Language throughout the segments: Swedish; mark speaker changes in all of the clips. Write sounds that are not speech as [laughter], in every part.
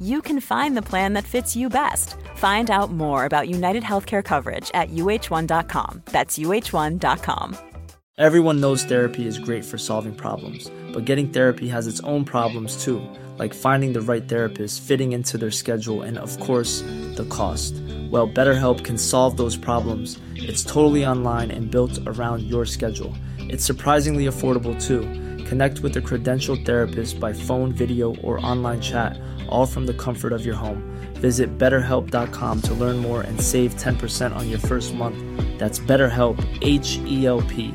Speaker 1: you can find the plan that fits you best. Find out more about United Healthcare coverage at uh1.com. That's uh1.com.
Speaker 2: Everyone knows therapy is great for solving problems, but getting therapy has its own problems too, like finding the right therapist, fitting into their schedule, and of course, the cost. Well, BetterHelp can solve those problems. It's totally online and built around your schedule. It's surprisingly affordable too. Connect with a credentialed therapist by phone, video, or online chat, all from the comfort of your home. Visit betterhelp.com to learn more and save 10% on your first month. That's BetterHelp, H E L P.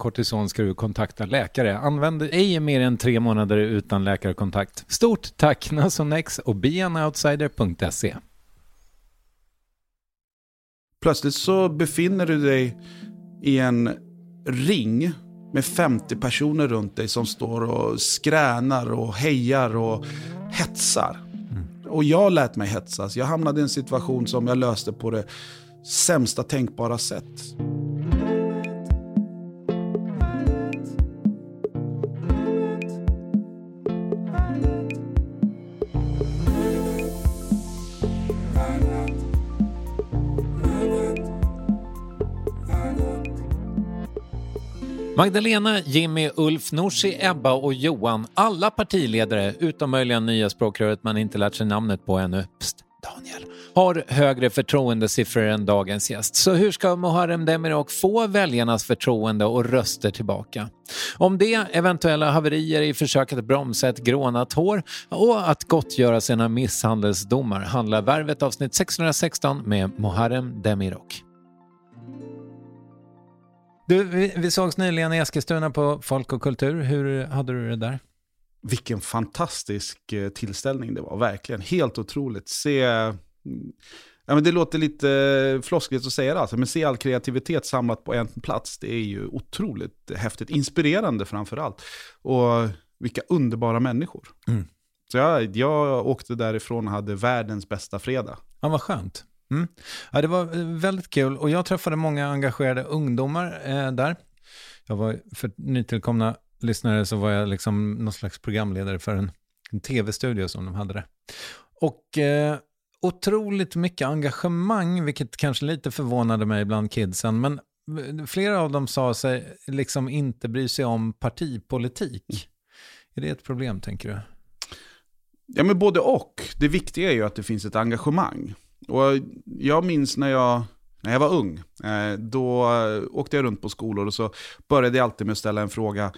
Speaker 3: kortison ska du kontakta läkare. Använd ej mer än tre månader utan läkarkontakt. Stort tack Nasonex och beanoutsider.se.
Speaker 4: Plötsligt så befinner du dig i en ring med 50 personer runt dig som står och skränar och hejar och hetsar. Och jag lät mig hetsas. Jag hamnade i en situation som jag löste på det sämsta tänkbara sätt.
Speaker 3: Magdalena, Jimmy, Ulf, Nooshi, Ebba och Johan, alla partiledare, utom möjligen nya språkröret man inte lärt sig namnet på ännu, Psst, Daniel, har högre förtroendesiffror än dagens gäst. Så hur ska Muharrem Demirok få väljarnas förtroende och röster tillbaka? Om det, eventuella haverier i försöket att bromsa ett grånat hår och att gottgöra sina misshandelsdomar handlar Värvet avsnitt 616 med Muharrem Demirok. Du, vi, vi sågs nyligen i Eskilstuna på Folk och Kultur. Hur hade du det där?
Speaker 4: Vilken fantastisk eh, tillställning det var, verkligen. Helt otroligt. Se, mm, ja, men det låter lite eh, floskigt att säga det, alltså, men se all kreativitet samlat på en plats, det är ju otroligt häftigt. Inspirerande framför allt. Och vilka underbara människor.
Speaker 3: Mm.
Speaker 4: Så jag, jag åkte därifrån och hade världens bästa fredag.
Speaker 3: Ja, vad skönt. Mm. Ja, det var eh, väldigt kul och jag träffade många engagerade ungdomar eh, där. Jag var för nytillkomna lyssnare så var jag liksom någon slags programledare för en, en tv-studio som de hade det. Och eh, otroligt mycket engagemang, vilket kanske lite förvånade mig bland kidsen, men flera av dem sa sig liksom inte bry sig om partipolitik. Är det ett problem, tänker du?
Speaker 4: Ja, men både och. Det viktiga är ju att det finns ett engagemang. Och jag minns när jag, när jag var ung, eh, då eh, åkte jag runt på skolor och så började jag alltid med att ställa en fråga.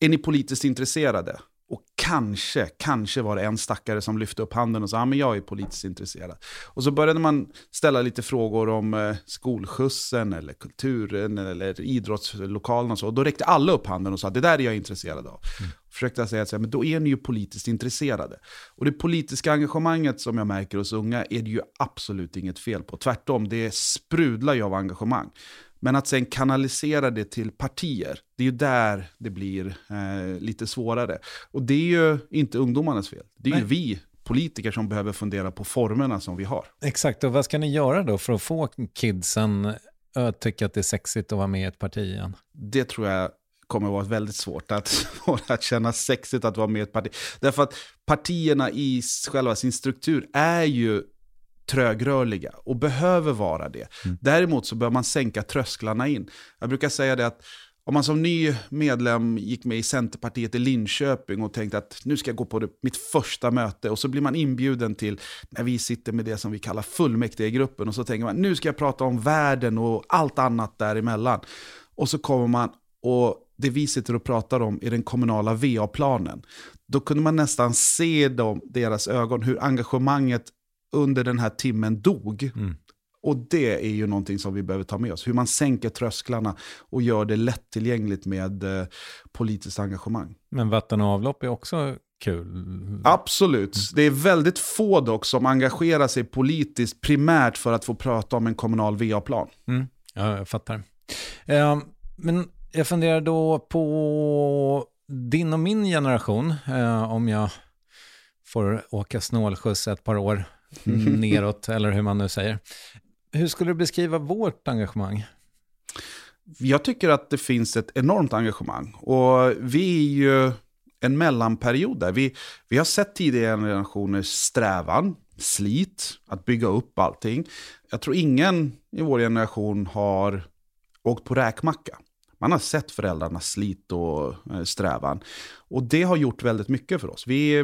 Speaker 4: Är ni politiskt intresserade? Och kanske, kanske var det en stackare som lyfte upp handen och sa, ja men jag är politiskt intresserad. Och så började man ställa lite frågor om eh, skolskjutsen eller kulturen eller idrottslokalen och så. Och då räckte alla upp handen och sa, det där är jag intresserad av. Mm. Försökte jag säga att men då är ni ju politiskt intresserade. Och det politiska engagemanget som jag märker hos unga är det ju absolut inget fel på. Tvärtom, det sprudlar ju av engagemang. Men att sen kanalisera det till partier, det är ju där det blir eh, lite svårare. Och det är ju inte ungdomarnas fel. Det är Nej. ju vi politiker som behöver fundera på formerna som vi har.
Speaker 3: Exakt, och vad ska ni göra då för att få kidsen att tycka att det är sexigt att vara med i ett parti igen?
Speaker 4: Det tror jag kommer att vara väldigt svårt att, [laughs] att känna sexigt att vara med i ett parti. Därför att partierna i själva sin struktur är ju trögrörliga och behöver vara det. Mm. Däremot så bör man sänka trösklarna in. Jag brukar säga det att om man som ny medlem gick med i Centerpartiet i Linköping och tänkte att nu ska jag gå på det, mitt första möte och så blir man inbjuden till när vi sitter med det som vi kallar fullmäktigegruppen och så tänker man nu ska jag prata om världen och allt annat däremellan. Och så kommer man och det vi sitter och pratar om är den kommunala VA-planen. Då kunde man nästan se dem, deras ögon, hur engagemanget under den här timmen dog. Mm. Och det är ju någonting som vi behöver ta med oss. Hur man sänker trösklarna och gör det lättillgängligt med eh, politiskt engagemang.
Speaker 3: Men vatten och avlopp är också kul.
Speaker 4: Absolut. Mm. Det är väldigt få dock som engagerar sig politiskt primärt för att få prata om en kommunal VA-plan.
Speaker 3: Mm. Ja, jag fattar. Eh, men jag funderar då på din och min generation, eh, om jag får åka snålskjuts ett par år [laughs] neråt, eller hur man nu säger. Hur skulle du beskriva vårt engagemang?
Speaker 4: Jag tycker att det finns ett enormt engagemang. Och vi är ju en mellanperiod där. Vi, vi har sett tidigare generationers strävan, slit, att bygga upp allting. Jag tror ingen i vår generation har åkt på räkmacka. Man har sett föräldrarnas slit och eh, strävan. Och det har gjort väldigt mycket för oss. Vi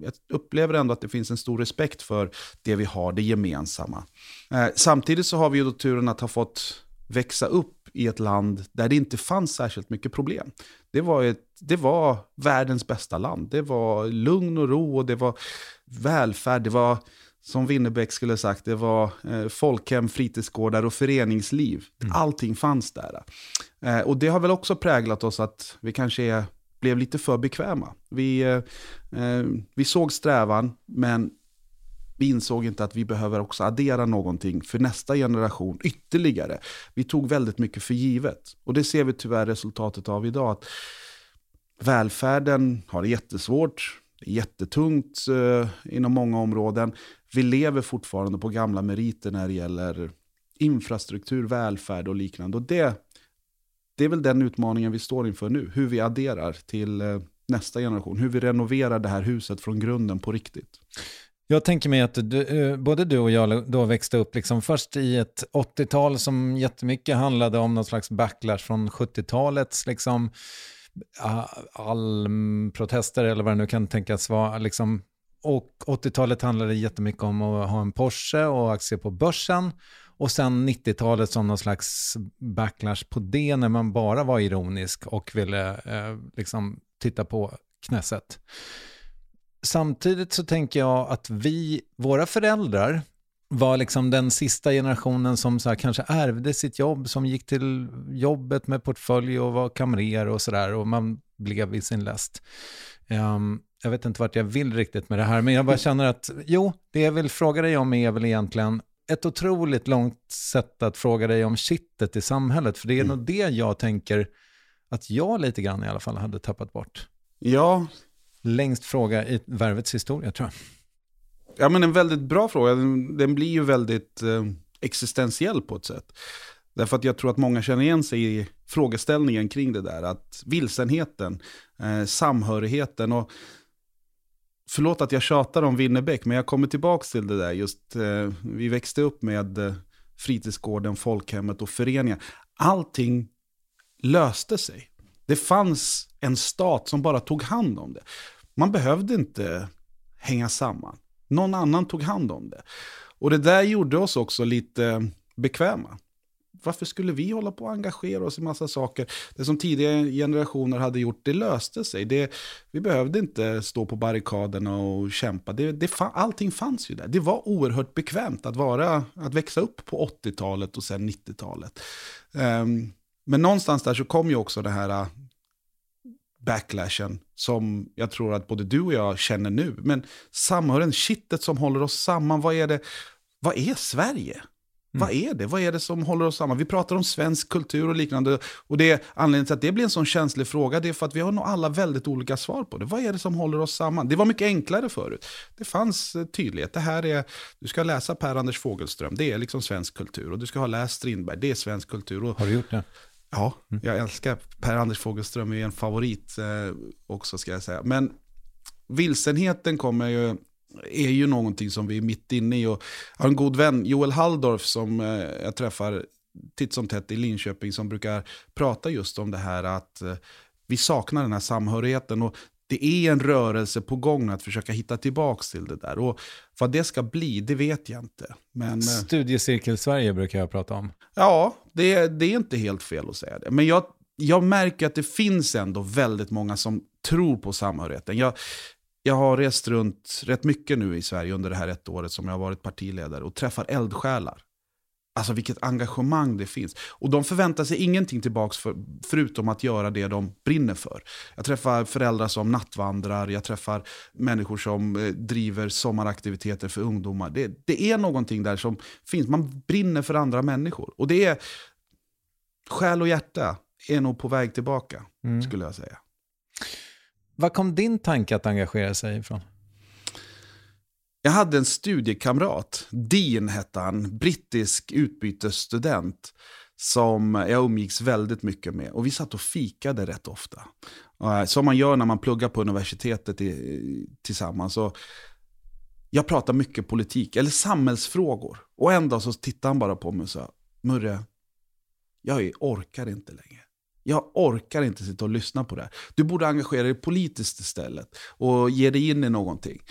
Speaker 4: jag upplever ändå att det finns en stor respekt för det vi har, det gemensamma. Eh, samtidigt så har vi ju då turen att ha fått växa upp i ett land där det inte fanns särskilt mycket problem. Det var, ett, det var världens bästa land. Det var lugn och ro och det var välfärd. Det var som Winnerbäck skulle sagt, det var eh, folkhem, fritidsgårdar och föreningsliv. Mm. Allting fanns där. Eh, och det har väl också präglat oss att vi kanske är, blev lite för bekväma. Vi, eh, eh, vi såg strävan, men vi insåg inte att vi behöver också addera någonting för nästa generation ytterligare. Vi tog väldigt mycket för givet. Och det ser vi tyvärr resultatet av idag. Att välfärden har det jättesvårt. Det är jättetungt eh, inom många områden. Vi lever fortfarande på gamla meriter när det gäller infrastruktur, välfärd och liknande. Och det, det är väl den utmaningen vi står inför nu. Hur vi adderar till eh, nästa generation. Hur vi renoverar det här huset från grunden på riktigt.
Speaker 3: Jag tänker mig att du, eh, både du och jag då växte upp liksom först i ett 80-tal som jättemycket handlade om någon slags backlash från 70-talets liksom, ah, protester eller vad det nu kan tänkas vara. Liksom. Och 80-talet handlade jättemycket om att ha en Porsche och aktier på börsen. Och sen 90-talet som någon slags backlash på det när man bara var ironisk och ville eh, liksom titta på Knesset. Samtidigt så tänker jag att vi, våra föräldrar, var liksom den sista generationen som så här, kanske ärvde sitt jobb, som gick till jobbet med portfölj och var kamrer och sådär och man blev i sin läst. Um, jag vet inte vart jag vill riktigt med det här, men jag bara [laughs] känner att jo, det jag vill fråga dig om är väl egentligen ett otroligt långt sätt att fråga dig om kittet i samhället, för det är mm. nog det jag tänker att jag lite grann i alla fall hade tappat bort.
Speaker 4: Ja.
Speaker 3: Längst fråga i värvets historia tror jag.
Speaker 4: Ja, men en väldigt bra fråga. Den, den blir ju väldigt eh, existentiell på ett sätt. Därför att jag tror att många känner igen sig i frågeställningen kring det där. Att vilsenheten, eh, samhörigheten och Förlåt att jag tjatar om Winnerbäck, men jag kommer tillbaka till det där. Just, eh, vi växte upp med eh, fritidsgården, folkhemmet och föreningar. Allting löste sig. Det fanns en stat som bara tog hand om det. Man behövde inte hänga samman. Någon annan tog hand om det. Och det där gjorde oss också lite eh, bekväma varför skulle vi hålla på och engagera oss i massa saker? Det som tidigare generationer hade gjort, det löste sig. Det, vi behövde inte stå på barrikaderna och kämpa. Det, det, allting fanns ju där. Det var oerhört bekvämt att, vara, att växa upp på 80-talet och sen 90-talet. Um, ehm, men någonstans där så kom ju också det här äh, backlashen som jag tror att både du och jag känner nu. Men samhören, kittet som håller oss samman, vad är det? Vad är Sverige? Mm. Vad är det? Vad är det som håller oss samman? Vi pratar om svensk kultur och liknande. Och det anledningen till att det blir en sån känslig fråga, det är för att vi har nog alla väldigt olika svar på det. Vad är det som håller oss samman? Det var mycket enklare förut. Det fanns eh, tydlighet. Det här är, du ska läsa Per-Anders Fogelström, det är liksom svensk kultur. Och du ska ha läst Strindberg, det är svensk kultur. Och,
Speaker 3: har du gjort det?
Speaker 4: Ja, mm. jag älskar Per-Anders Fogelström, är en favorit eh, också ska jag säga. Men vilsenheten kommer ju, är ju någonting som vi är mitt inne i. Och jag har en god vän, Joel Halldorf, som eh, jag träffar titt som tätt i Linköping, som brukar prata just om det här att eh, vi saknar den här samhörigheten. Och det är en rörelse på gång att försöka hitta tillbaka till det där. Och vad det ska bli, det vet jag inte. Men, eh,
Speaker 3: Studiecirkel-Sverige brukar jag prata om.
Speaker 4: Ja, det, det är inte helt fel att säga det. Men jag, jag märker att det finns ändå väldigt många som tror på samhörigheten. Jag, jag har rest runt rätt mycket nu i Sverige under det här ett året som jag har varit partiledare och träffar eldsjälar. Alltså vilket engagemang det finns. Och de förväntar sig ingenting tillbaka för, förutom att göra det de brinner för. Jag träffar föräldrar som nattvandrar, jag träffar människor som eh, driver sommaraktiviteter för ungdomar. Det, det är någonting där som finns, man brinner för andra människor. Och det är, själ och hjärta är nog på väg tillbaka, mm. skulle jag säga.
Speaker 3: Var kom din tanke att engagera sig ifrån?
Speaker 4: Jag hade en studiekamrat, Dean hette han, brittisk utbytesstudent som jag umgicks väldigt mycket med. Och vi satt och fikade rätt ofta. Som man gör när man pluggar på universitetet tillsammans. Och jag pratar mycket politik, eller samhällsfrågor. Och en dag så tittade han bara på mig och sa, Murre, jag orkar inte längre. Jag orkar inte sitta och lyssna på det här. Du borde engagera dig politiskt istället och ge dig in i någonting.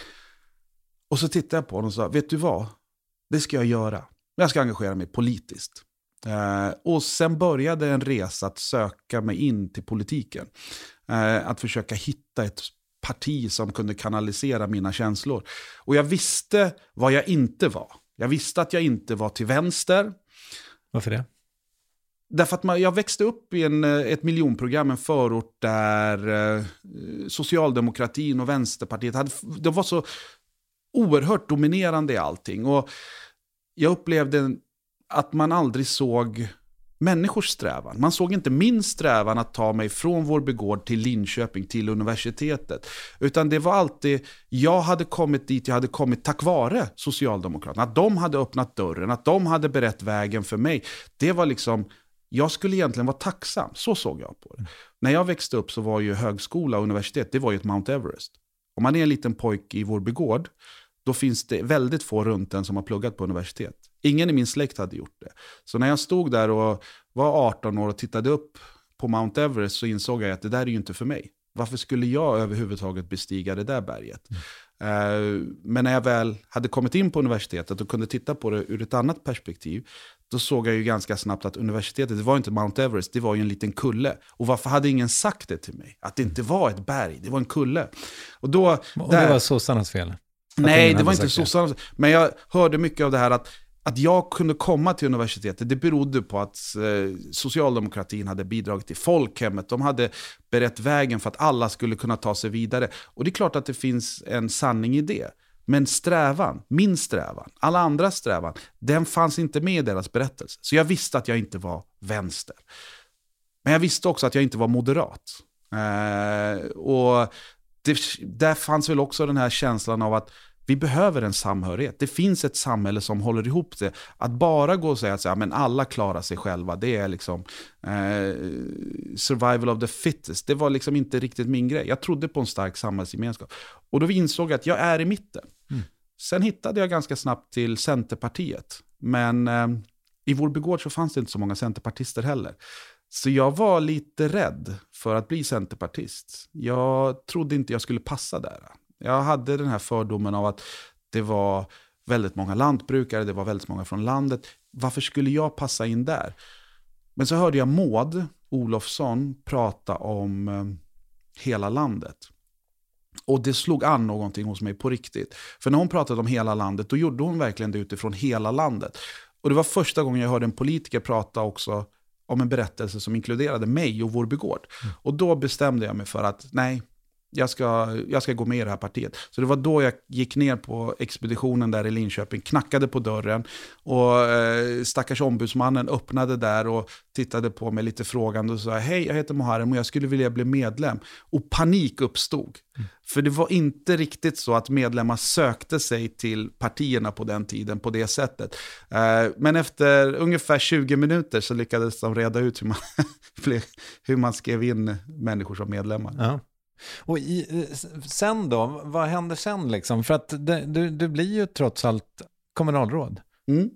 Speaker 4: Och så tittade jag på honom och sa, vet du vad? Det ska jag göra. Jag ska engagera mig politiskt. Eh, och sen började en resa att söka mig in till politiken. Eh, att försöka hitta ett parti som kunde kanalisera mina känslor. Och jag visste vad jag inte var. Jag visste att jag inte var till vänster.
Speaker 3: Varför det?
Speaker 4: Därför att man, jag växte upp i en, eh, ett miljonprogram, en förort där eh, socialdemokratin och Vänsterpartiet hade, de var så oerhört dominerande i allting. Och jag upplevde att man aldrig såg människors strävan. Man såg inte min strävan att ta mig från vår begård till Linköping, till universitetet. Utan det var alltid, jag hade kommit dit jag hade kommit tack vare Socialdemokraterna. Att de hade öppnat dörren, att de hade berett vägen för mig. Det var liksom, jag skulle egentligen vara tacksam. Så såg jag på det. Mm. När jag växte upp så var ju högskola och universitet, det var ju ett Mount Everest. Om man är en liten pojk i vår begård, då finns det väldigt få runt en som har pluggat på universitet. Ingen i min släkt hade gjort det. Så när jag stod där och var 18 år och tittade upp på Mount Everest så insåg jag att det där är ju inte för mig. Varför skulle jag överhuvudtaget bestiga det där berget? Mm. Men när jag väl hade kommit in på universitetet och kunde titta på det ur ett annat perspektiv, då såg jag ju ganska snabbt att universitetet, det var inte Mount Everest, det var ju en liten kulle. Och varför hade ingen sagt det till mig? Att det inte var ett berg, det var en kulle. Och, då,
Speaker 3: och det var sossarnas fel?
Speaker 4: Nej, det var inte sossarnas Men jag hörde mycket av det här att att jag kunde komma till universitetet, det berodde på att eh, socialdemokratin hade bidragit till folkhemmet. De hade berett vägen för att alla skulle kunna ta sig vidare. Och det är klart att det finns en sanning i det. Men strävan, min strävan, alla andras strävan, den fanns inte med i deras berättelse. Så jag visste att jag inte var vänster. Men jag visste också att jag inte var moderat. Eh, och det, där fanns väl också den här känslan av att vi behöver en samhörighet. Det finns ett samhälle som håller ihop det. Att bara gå och säga att men alla klarar sig själva, det är liksom eh, survival of the fittest. Det var liksom inte riktigt min grej. Jag trodde på en stark samhällsgemenskap. Och då insåg jag att jag är i mitten. Mm. Sen hittade jag ganska snabbt till Centerpartiet. Men eh, i vår begård så fanns det inte så många centerpartister heller. Så jag var lite rädd för att bli centerpartist. Jag trodde inte jag skulle passa där. Jag hade den här fördomen av att det var väldigt många lantbrukare, det var väldigt många från landet. Varför skulle jag passa in där? Men så hörde jag Maud Olofsson prata om eh, hela landet. Och det slog an någonting hos mig på riktigt. För när hon pratade om hela landet, då gjorde hon verkligen det utifrån hela landet. Och det var första gången jag hörde en politiker prata också om en berättelse som inkluderade mig och Vårby gård. Mm. Och då bestämde jag mig för att nej, jag ska, jag ska gå med i det här partiet. Så det var då jag gick ner på expeditionen där i Linköping, knackade på dörren och eh, stackars ombudsmannen öppnade där och tittade på mig lite frågande och sa hej, jag heter Muharrem och jag skulle vilja bli medlem. Och panik uppstod. Mm. För det var inte riktigt så att medlemmar sökte sig till partierna på den tiden på det sättet. Eh, men efter ungefär 20 minuter så lyckades de reda ut hur man, [laughs] hur man skrev in människor som medlemmar.
Speaker 3: Ja. Och i, eh, sen då, vad händer sen liksom? För att det, du, du blir ju trots allt kommunalråd.
Speaker 4: Mm.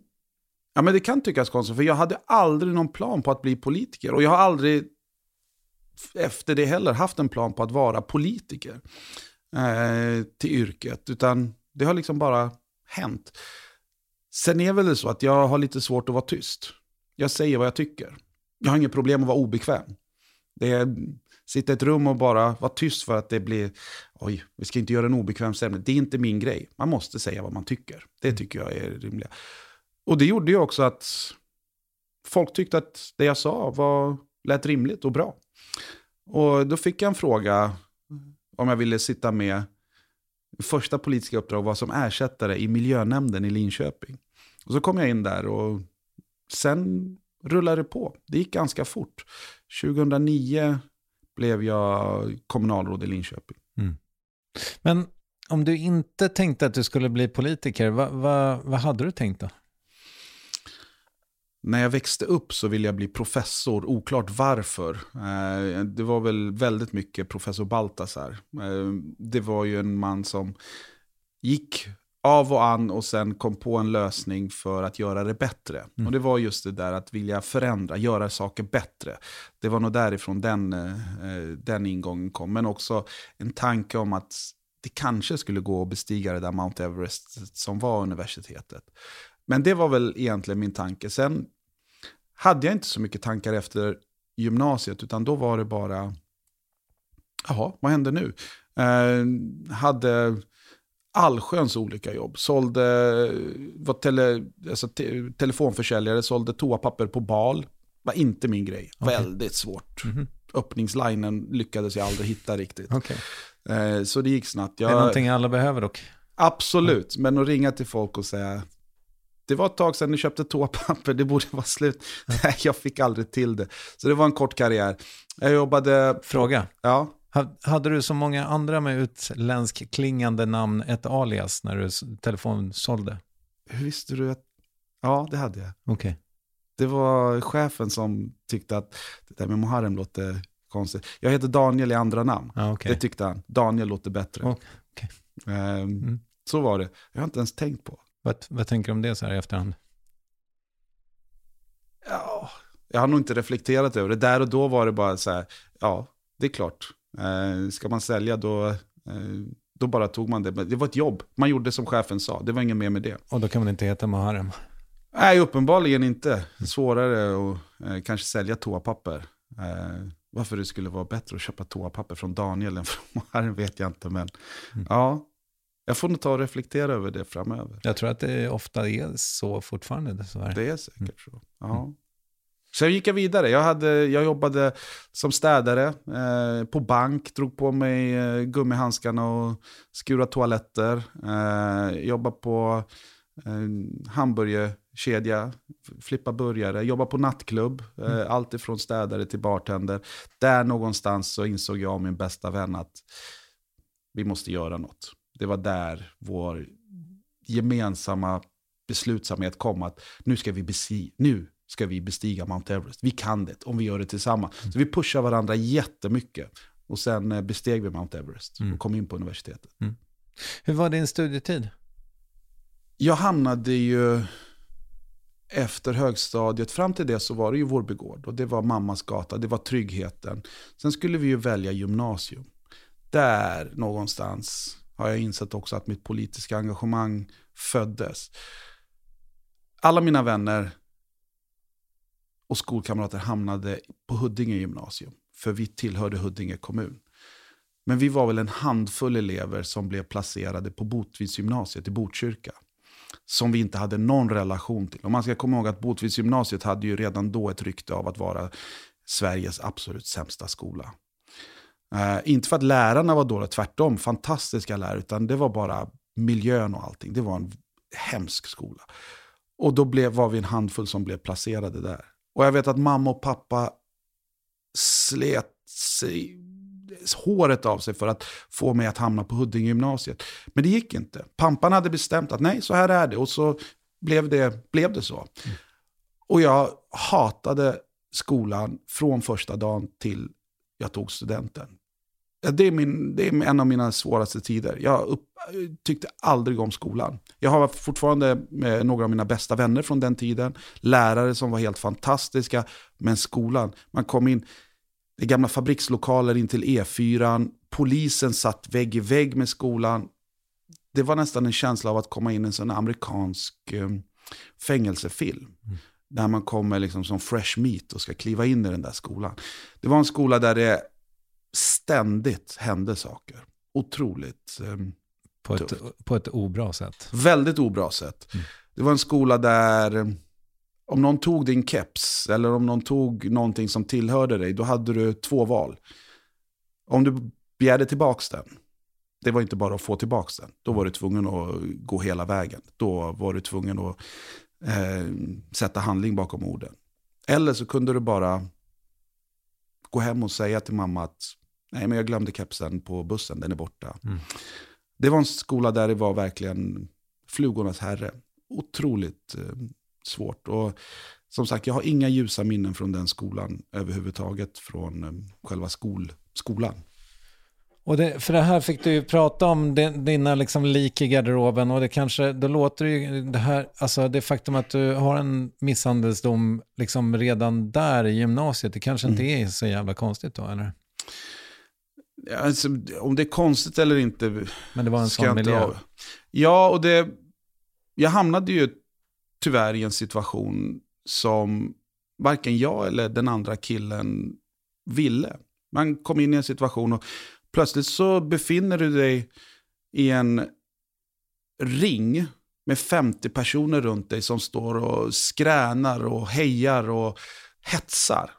Speaker 4: Ja men det kan tyckas konstigt, för jag hade aldrig någon plan på att bli politiker. Och jag har aldrig efter det heller haft en plan på att vara politiker eh, till yrket. Utan det har liksom bara hänt. Sen är väl det så att jag har lite svårt att vara tyst. Jag säger vad jag tycker. Jag har inget problem att vara obekväm. Det är, sitta i ett rum och bara vara tyst för att det blir, oj, vi ska inte göra en obekväm stämning. Det är inte min grej. Man måste säga vad man tycker. Det mm. tycker jag är rimligt. Och det gjorde ju också att folk tyckte att det jag sa var, lät rimligt och bra. Och då fick jag en fråga om jag ville sitta med första politiska uppdrag var som ersättare i miljönämnden i Linköping. Och så kom jag in där och sen rullade det på. Det gick ganska fort. 2009 blev jag kommunalråd i Linköping. Mm.
Speaker 3: Men om du inte tänkte att du skulle bli politiker, vad, vad, vad hade du tänkt då?
Speaker 4: När jag växte upp så ville jag bli professor, oklart varför. Eh, det var väl väldigt mycket professor Baltasar. Eh, det var ju en man som gick av och an och sen kom på en lösning för att göra det bättre. Mm. Och det var just det där att vilja förändra, göra saker bättre. Det var nog därifrån den, eh, den ingången kom. Men också en tanke om att det kanske skulle gå att bestiga det där Mount Everest som var universitetet. Men det var väl egentligen min tanke. Sen hade jag inte så mycket tankar efter gymnasiet, utan då var det bara, jaha, vad händer nu? Eh, hade allsköns olika jobb. Sålde, var tele, alltså te, telefonförsäljare, sålde toapapper på bal. Var inte min grej. Okay. Väldigt svårt. Mm -hmm. Öppningslinen lyckades jag aldrig hitta riktigt.
Speaker 3: Okay.
Speaker 4: Eh, så det gick snabbt.
Speaker 3: Jag, det är någonting alla behöver dock.
Speaker 4: Absolut, mm. men att ringa till folk och säga det var ett tag sedan ni köpte toapapper, det borde vara slut. [laughs] Nej, jag fick aldrig till det. Så det var en kort karriär. Jag jobbade...
Speaker 3: Fråga.
Speaker 4: Ja.
Speaker 3: Hade du så många andra med utländsk klingande namn ett alias när du telefonsålde?
Speaker 4: Hur visste du att... Ja, det hade jag.
Speaker 3: Okay.
Speaker 4: Det var chefen som tyckte att det där med Muharrem låter konstigt. Jag heter Daniel i andra namn.
Speaker 3: Ah, okay.
Speaker 4: Det tyckte han. Daniel låter bättre.
Speaker 3: Okay.
Speaker 4: Um, mm. Så var det. Jag har inte ens tänkt på.
Speaker 3: Vad, vad tänker du om det så här i efterhand?
Speaker 4: Ja, jag har nog inte reflekterat över det. Där och då var det bara så här, ja, det är klart. Eh, ska man sälja då, eh, då bara tog man det. Det var ett jobb. Man gjorde som chefen sa. Det var inget mer med det.
Speaker 3: Och då kan man inte heta Muharrem?
Speaker 4: Nej, uppenbarligen inte. Svårare att eh, kanske sälja toapapper. Eh, varför det skulle vara bättre att köpa toapapper från Daniel än från [laughs] Muharrem vet jag inte. Men mm. ja, jag får nog ta och reflektera över det framöver.
Speaker 3: Jag tror att det ofta är så fortfarande dessvärre.
Speaker 4: Det är säkert så. Ja. Mm. Sen gick jag vidare. Jag, hade, jag jobbade som städare eh, på bank, drog på mig eh, gummihandskarna och skura toaletter. Eh, jobbade på eh, hamburgerkedja, flippa burgare, jobba på nattklubb. Eh, mm. Allt ifrån städare till bartender. Där någonstans så insåg jag och min bästa vän att vi måste göra något. Det var där vår gemensamma beslutsamhet kom att nu ska vi besi nu ska vi bestiga Mount Everest. Vi kan det om vi gör det tillsammans. Mm. Så vi pushar varandra jättemycket. Och sen eh, besteg vi Mount Everest mm. och kom in på universitetet. Mm.
Speaker 3: Hur var din studietid?
Speaker 4: Jag hamnade ju efter högstadiet, fram till det så var det ju Vårby gård. Och det var mammas gata, det var tryggheten. Sen skulle vi ju välja gymnasium. Där någonstans har jag insett också att mitt politiska engagemang föddes. Alla mina vänner och skolkamrater hamnade på Huddinge gymnasium. För vi tillhörde Huddinge kommun. Men vi var väl en handfull elever som blev placerade på Botvidsgymnasiet i Botkyrka. Som vi inte hade någon relation till. Och man ska komma ihåg att Botvidsgymnasiet hade ju redan då ett rykte av att vara Sveriges absolut sämsta skola. Uh, inte för att lärarna var dåliga, tvärtom, fantastiska lärare, utan det var bara miljön och allting. Det var en hemsk skola. Och då blev, var vi en handfull som blev placerade där. Och jag vet att mamma och pappa slet sig, håret av sig för att få mig att hamna på Huddinge gymnasiet. Men det gick inte. Pampan hade bestämt att nej, så här är det. Och så blev det, blev det så. Mm. Och jag hatade skolan från första dagen till jag tog studenten. Det är, min, det är en av mina svåraste tider. Jag upp, tyckte aldrig om skolan. Jag har fortfarande några av mina bästa vänner från den tiden. Lärare som var helt fantastiska. Men skolan, man kom in i gamla fabrikslokaler in till E4. Polisen satt vägg i vägg med skolan. Det var nästan en känsla av att komma in i en sån amerikansk eh, fängelsefilm. Mm. Där man kommer liksom som fresh meat och ska kliva in i den där skolan. Det var en skola där det ständigt hände saker. Otroligt eh,
Speaker 3: på ett, på ett obra sätt.
Speaker 4: Väldigt obra sätt. Mm. Det var en skola där om någon tog din keps eller om någon tog någonting som tillhörde dig, då hade du två val. Om du begärde tillbaka den, det var inte bara att få tillbaka den. Då var du tvungen att gå hela vägen. Då var du tvungen att eh, sätta handling bakom orden. Eller så kunde du bara gå hem och säga till mamma att nej men jag glömde kepsen på bussen, den är borta. Mm. Det var en skola där det var verkligen flugornas herre. Otroligt eh, svårt. Och som sagt, jag har inga ljusa minnen från den skolan överhuvudtaget, från eh, själva skol, skolan.
Speaker 3: Och det, för det här fick du ju prata om dina liksom lik i garderoben och det kanske, då låter det ju det här, alltså det faktum att du har en misshandelsdom liksom redan där i gymnasiet, det kanske inte mm. är så jävla konstigt då, eller?
Speaker 4: Alltså, om det är konstigt eller inte.
Speaker 3: Men det var en sån miljö.
Speaker 4: Ja, och det, jag hamnade ju tyvärr i en situation som varken jag eller den andra killen ville. Man kom in i en situation och plötsligt så befinner du dig i en ring med 50 personer runt dig som står och skränar och hejar och hetsar.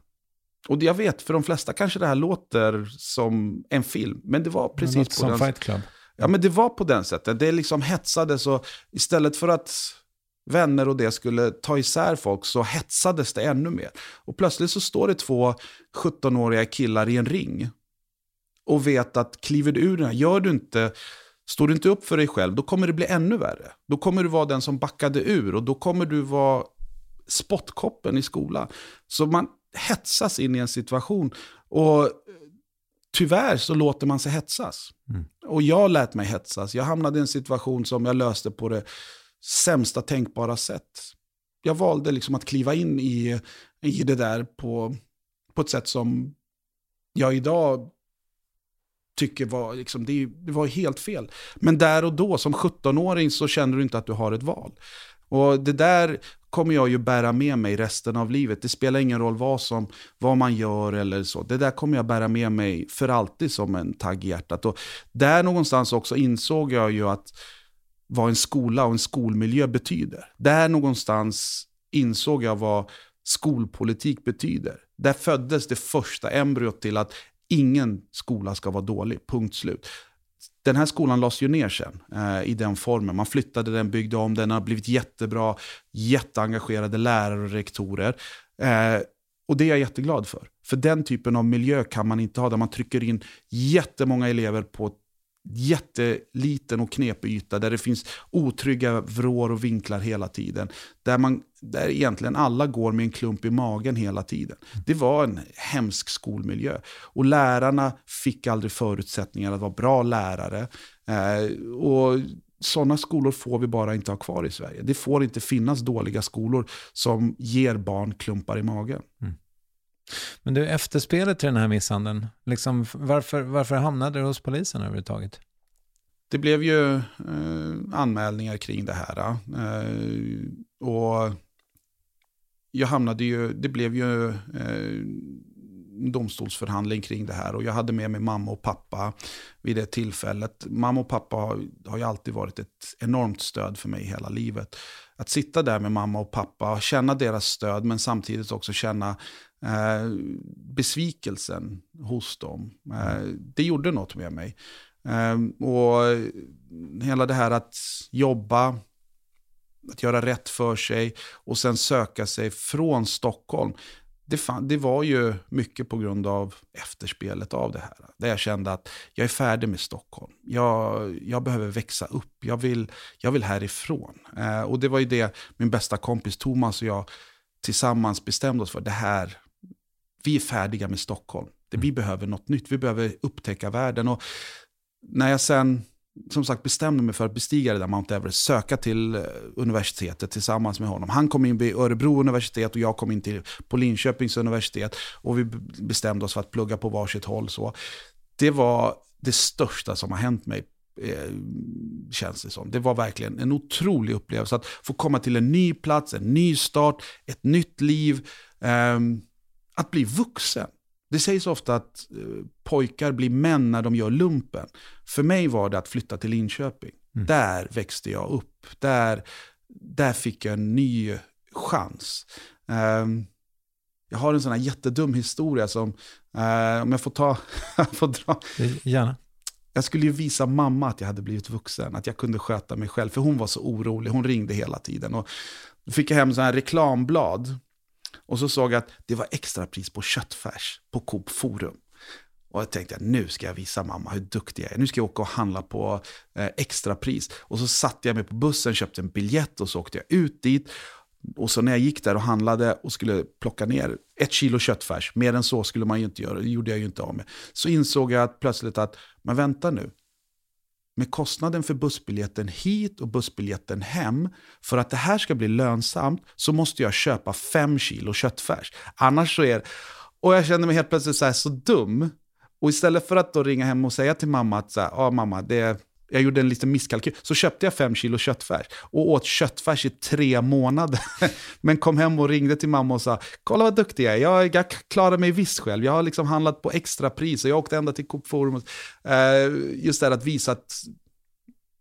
Speaker 4: Och jag vet, för de flesta kanske det här låter som en film, men det var precis på
Speaker 3: som
Speaker 4: den
Speaker 3: Fight Club.
Speaker 4: Ja, men det var på den sättet. Det liksom hetsades och istället för att vänner och det skulle ta isär folk så hetsades det ännu mer. Och plötsligt så står det två 17-åriga killar i en ring och vet att kliver du ur den här, gör du inte, står du inte upp för dig själv, då kommer det bli ännu värre. Då kommer du vara den som backade ur och då kommer du vara spottkoppen i skolan. Så man hetsas in i en situation. Och tyvärr så låter man sig hetsas. Mm. Och jag lät mig hetsas. Jag hamnade i en situation som jag löste på det sämsta tänkbara sätt. Jag valde liksom att kliva in i, i det där på, på ett sätt som jag idag tycker var, liksom, det, det var helt fel. Men där och då, som 17-åring, så känner du inte att du har ett val. Och det där kommer jag ju bära med mig resten av livet. Det spelar ingen roll vad, som, vad man gör eller så. Det där kommer jag bära med mig för alltid som en tagg i hjärtat. Och där någonstans också insåg jag ju att vad en skola och en skolmiljö betyder. Där någonstans insåg jag vad skolpolitik betyder. Där föddes det första embryot till att ingen skola ska vara dålig, punkt slut. Den här skolan lades ju ner sen eh, i den formen. Man flyttade den, byggde om den, har blivit jättebra, jätteengagerade lärare och rektorer. Eh, och det är jag jätteglad för. För den typen av miljö kan man inte ha, där man trycker in jättemånga elever på ett jätteliten och knepig yta där det finns otrygga vrår och vinklar hela tiden. Där, man, där egentligen alla går med en klump i magen hela tiden. Det var en hemsk skolmiljö. Och lärarna fick aldrig förutsättningar att vara bra lärare. Eh, och sådana skolor får vi bara inte ha kvar i Sverige. Det får inte finnas dåliga skolor som ger barn klumpar i magen. Mm.
Speaker 3: Men du, efterspelet till den här misshandeln, liksom, varför, varför hamnade du hos polisen överhuvudtaget?
Speaker 4: det blev ju eh, anmälningar kring det här. Eh, och jag hamnade ju, det blev ju eh, domstolsförhandling kring det här och jag hade med mig mamma och pappa vid det tillfället. Mamma och pappa har, har ju alltid varit ett enormt stöd för mig hela livet. Att sitta där med mamma och pappa, känna deras stöd men samtidigt också känna eh, besvikelsen hos dem. Eh, det gjorde något med mig. Eh, och hela det här att jobba, att göra rätt för sig och sen söka sig från Stockholm det, fan, det var ju mycket på grund av efterspelet av det här. Där jag kände att jag är färdig med Stockholm. Jag, jag behöver växa upp. Jag vill, jag vill härifrån. Eh, och det var ju det min bästa kompis Thomas och jag tillsammans bestämde oss för. Det här, vi är färdiga med Stockholm. Det, vi behöver något nytt. Vi behöver upptäcka världen. Och när jag sen som sagt bestämde mig för att bestiga det där Mount Everest, söka till eh, universitetet tillsammans med honom. Han kom in vid Örebro universitet och jag kom in till, på Linköpings universitet. Och vi bestämde oss för att plugga på varsitt håll. Så det var det största som har hänt mig eh, känns det som. Det var verkligen en otrolig upplevelse att få komma till en ny plats, en ny start, ett nytt liv. Eh, att bli vuxen. Det sägs ofta att eh, pojkar blir män när de gör lumpen. För mig var det att flytta till Linköping. Mm. Där växte jag upp. Där, där fick jag en ny chans. Um, jag har en sån här jättedum historia som, uh, om jag får ta, [laughs] får dra.
Speaker 3: Gärna.
Speaker 4: Jag skulle ju visa mamma att jag hade blivit vuxen, att jag kunde sköta mig själv. För hon var så orolig, hon ringde hela tiden. Och då fick jag hem sån här reklamblad och så såg jag att det var extrapris på köttfärs på Coop Forum. Och jag tänkte nu ska jag visa mamma hur duktig jag är. Nu ska jag åka och handla på eh, extrapris. Och så satte jag mig på bussen, köpte en biljett och så åkte jag ut dit. Och så när jag gick där och handlade och skulle plocka ner ett kilo köttfärs, mer än så skulle man ju inte göra, det gjorde jag ju inte av med. Så insåg jag att plötsligt att, men vänta nu, med kostnaden för bussbiljetten hit och bussbiljetten hem, för att det här ska bli lönsamt så måste jag köpa fem kilo köttfärs. Annars så är Och jag känner mig helt plötsligt så, så dum. Och istället för att då ringa hem och säga till mamma att så här, ah, mamma, det, jag gjorde en liten misskalkyl, så köpte jag fem kilo köttfärs och åt köttfärs i tre månader. [laughs] Men kom hem och ringde till mamma och sa, kolla vad duktig jag är, jag, jag klarar mig visst själv, jag har liksom handlat på extra pris och jag åkte ända till Coop Forum. Eh, just det här att visa att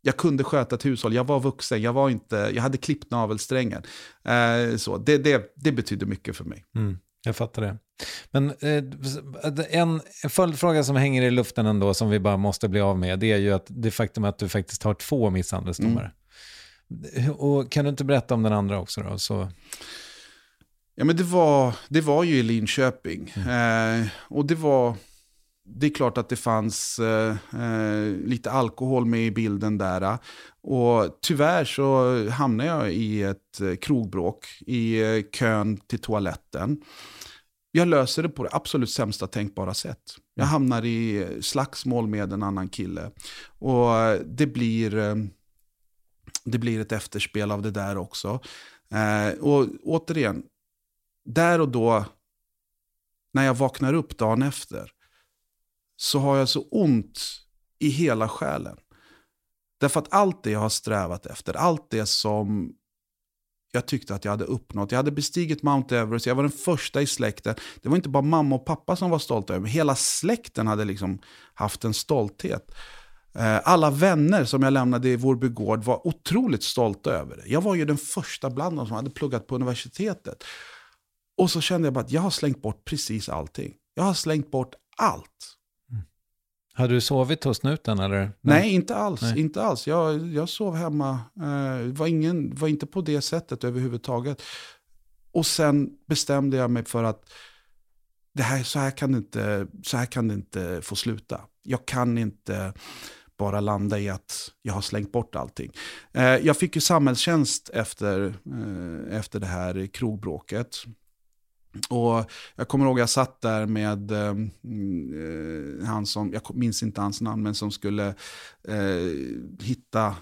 Speaker 4: jag kunde sköta ett hushåll, jag var vuxen, jag, var inte, jag hade klippt navelsträngen. Eh, så det, det, det betydde mycket för mig.
Speaker 3: Mm. Jag fattar det. Men eh, en följdfråga som hänger i luften ändå, som vi bara måste bli av med, det är ju att det faktum att du faktiskt har två misshandelsdomar. Mm. Och kan du inte berätta om den andra också då? Så...
Speaker 4: Ja, men det var, det var ju i Linköping. Mm. Eh, och det var... Det är klart att det fanns eh, eh lite alkohol med i bilden där. Och tyvärr så hamnade jag i ett eh, krogbråk i kön till toaletten. Jag löser det på det absolut sämsta tänkbara sätt. Jag mm. hamnar i slagsmål med en annan kille. Och det blir, eh, det blir ett efterspel av det där också. Och återigen, där och då, när jag vaknar upp dagen efter, så har jag så ont i hela själen. Därför att allt det jag har strävat efter, allt det som jag tyckte att jag hade uppnått. Jag hade bestigit Mount Everest, jag var den första i släkten. Det var inte bara mamma och pappa som var stolta över mig, hela släkten hade liksom haft en stolthet. Eh, alla vänner som jag lämnade i Vårby gård var otroligt stolta över det. Jag var ju den första bland dem som hade pluggat på universitetet. Och så kände jag bara att jag har slängt bort precis allting. Jag har slängt bort allt.
Speaker 3: Hade du sovit hos snuten eller? Nej,
Speaker 4: Nej inte alls. Nej. Inte alls. Jag, jag sov hemma. Eh, var, ingen, var inte på det sättet överhuvudtaget. Och sen bestämde jag mig för att det här, så, här kan det inte, så här kan det inte få sluta. Jag kan inte bara landa i att jag har slängt bort allting. Eh, jag fick ju samhällstjänst efter, eh, efter det här krogbråket. Och jag kommer ihåg att jag satt där med eh, mm, eh han som, jag minns inte hans namn, men som skulle eh, hitta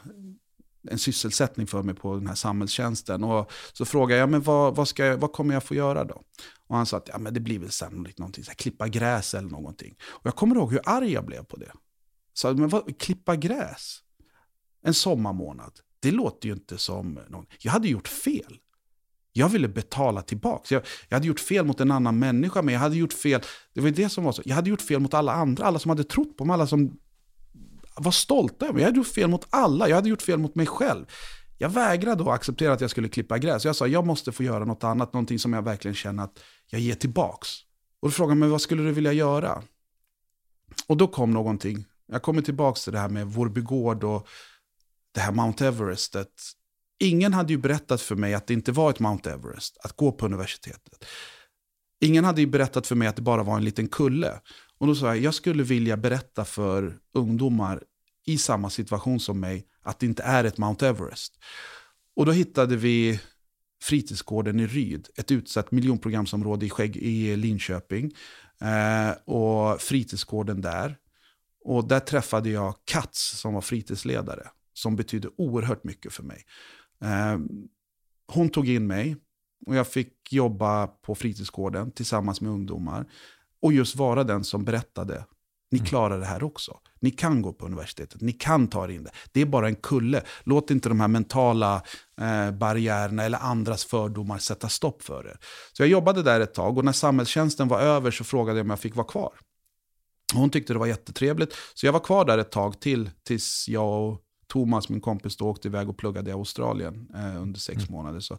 Speaker 4: en sysselsättning för mig på den här samhällstjänsten. Och så frågade jag, men vad, vad, ska jag, vad kommer jag få göra då? Och han sa att ja, men det blir väl sannolikt någonting, så här, klippa gräs eller någonting. Och jag kommer ihåg hur arg jag blev på det. Så, men vad, klippa gräs? en sommarmånad. Det låter ju inte som någon. Jag hade gjort fel. Jag ville betala tillbaka. Jag, jag, hade gjort fel mot en annan människa, men jag hade gjort fel. Det var det som var så. Jag hade gjort fel mot alla andra, alla som hade trott på mig, alla som var stolta över mig. Jag hade gjort fel mot alla, jag hade gjort fel mot mig själv. Jag vägrade att acceptera att jag skulle klippa gräs. Jag sa, jag måste få göra något annat, någonting som jag verkligen känner att jag ger tillbaks. Och då frågade mig, vad skulle du vilja göra? Och då kom någonting. Jag kommer tillbaka till det här med Vårbygård och det här Mount Everestet. Ingen hade ju berättat för mig att det inte var ett Mount Everest att gå på universitetet. Ingen hade ju berättat för mig att det bara var en liten kulle. Och då sa jag, jag skulle vilja berätta för ungdomar i samma situation som mig att det inte är ett Mount Everest. Och då hittade vi fritidsgården i Ryd, ett utsatt miljonprogramsområde i, Skägg, i Linköping. Eh, och fritidsgården där. Och där träffade jag Katz som var fritidsledare, som betydde oerhört mycket för mig. Eh, hon tog in mig och jag fick jobba på fritidsgården tillsammans med ungdomar. Och just vara den som berättade, ni mm. klarar det här också. Ni kan gå på universitetet, ni kan ta er in det. Det är bara en kulle. Låt inte de här mentala eh, barriärerna eller andras fördomar sätta stopp för er. Så jag jobbade där ett tag och när samhällstjänsten var över så frågade jag om jag fick vara kvar. Hon tyckte det var jättetrevligt, så jag var kvar där ett tag till tills jag och Thomas, min kompis, då åkte iväg och pluggade i Australien eh, under sex mm. månader. Så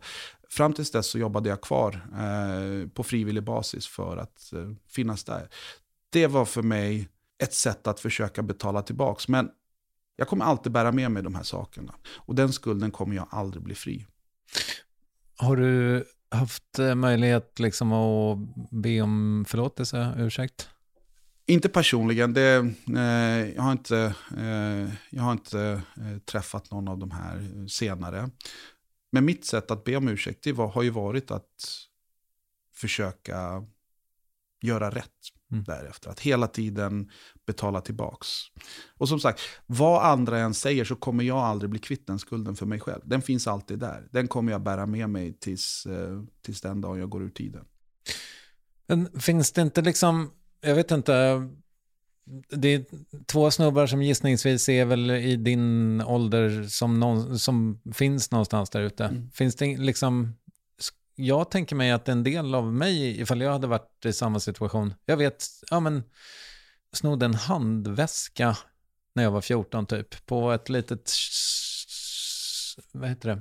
Speaker 4: fram tills dess så jobbade jag kvar eh, på frivillig basis för att eh, finnas där. Det var för mig ett sätt att försöka betala tillbaka. Men jag kommer alltid bära med mig de här sakerna. Och den skulden kommer jag aldrig bli fri.
Speaker 3: Har du haft eh, möjlighet liksom att be om förlåtelse, ursäkt?
Speaker 4: Inte personligen. Det, eh, jag har inte, eh, jag har inte eh, träffat någon av de här senare. Men mitt sätt att be om ursäkt det var, har ju varit att försöka göra rätt mm. därefter. Att hela tiden betala tillbaks. Och som sagt, vad andra än säger så kommer jag aldrig bli kvitt den skulden för mig själv. Den finns alltid där. Den kommer jag bära med mig tills, eh, tills den dag jag går ur tiden.
Speaker 3: Finns det inte liksom, jag vet inte, det är två snubbar som gissningsvis är väl i din ålder som, någon, som finns någonstans där ute. Mm. Finns det liksom, jag tänker mig att en del av mig, ifall jag hade varit i samma situation, jag vet, ja men, snodde en handväska när jag var 14 typ, på ett litet, vad heter det,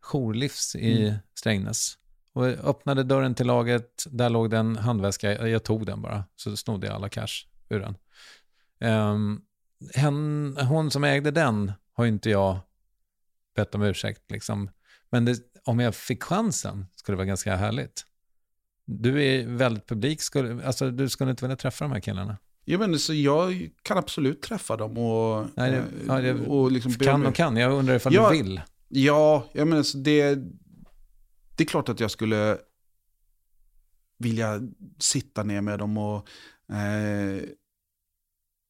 Speaker 3: jourlivs i mm. Strängnäs. Och öppnade dörren till laget, där låg det en handväska, jag tog den bara, så snodde jag alla cash ur den. Um, hen, hon som ägde den har ju inte jag bett om ursäkt. Liksom. Men det, om jag fick chansen skulle det vara ganska härligt. Du är väldigt publik, skulle, alltså, du skulle inte vilja träffa de här killarna?
Speaker 4: Ja, men, så jag kan absolut träffa dem och...
Speaker 3: Nej, det, ja, det, och liksom kan och kan, jag undrar ifall ja, du vill.
Speaker 4: Ja, jag menar, så det, det är klart att jag skulle vilja sitta ner med dem och eh,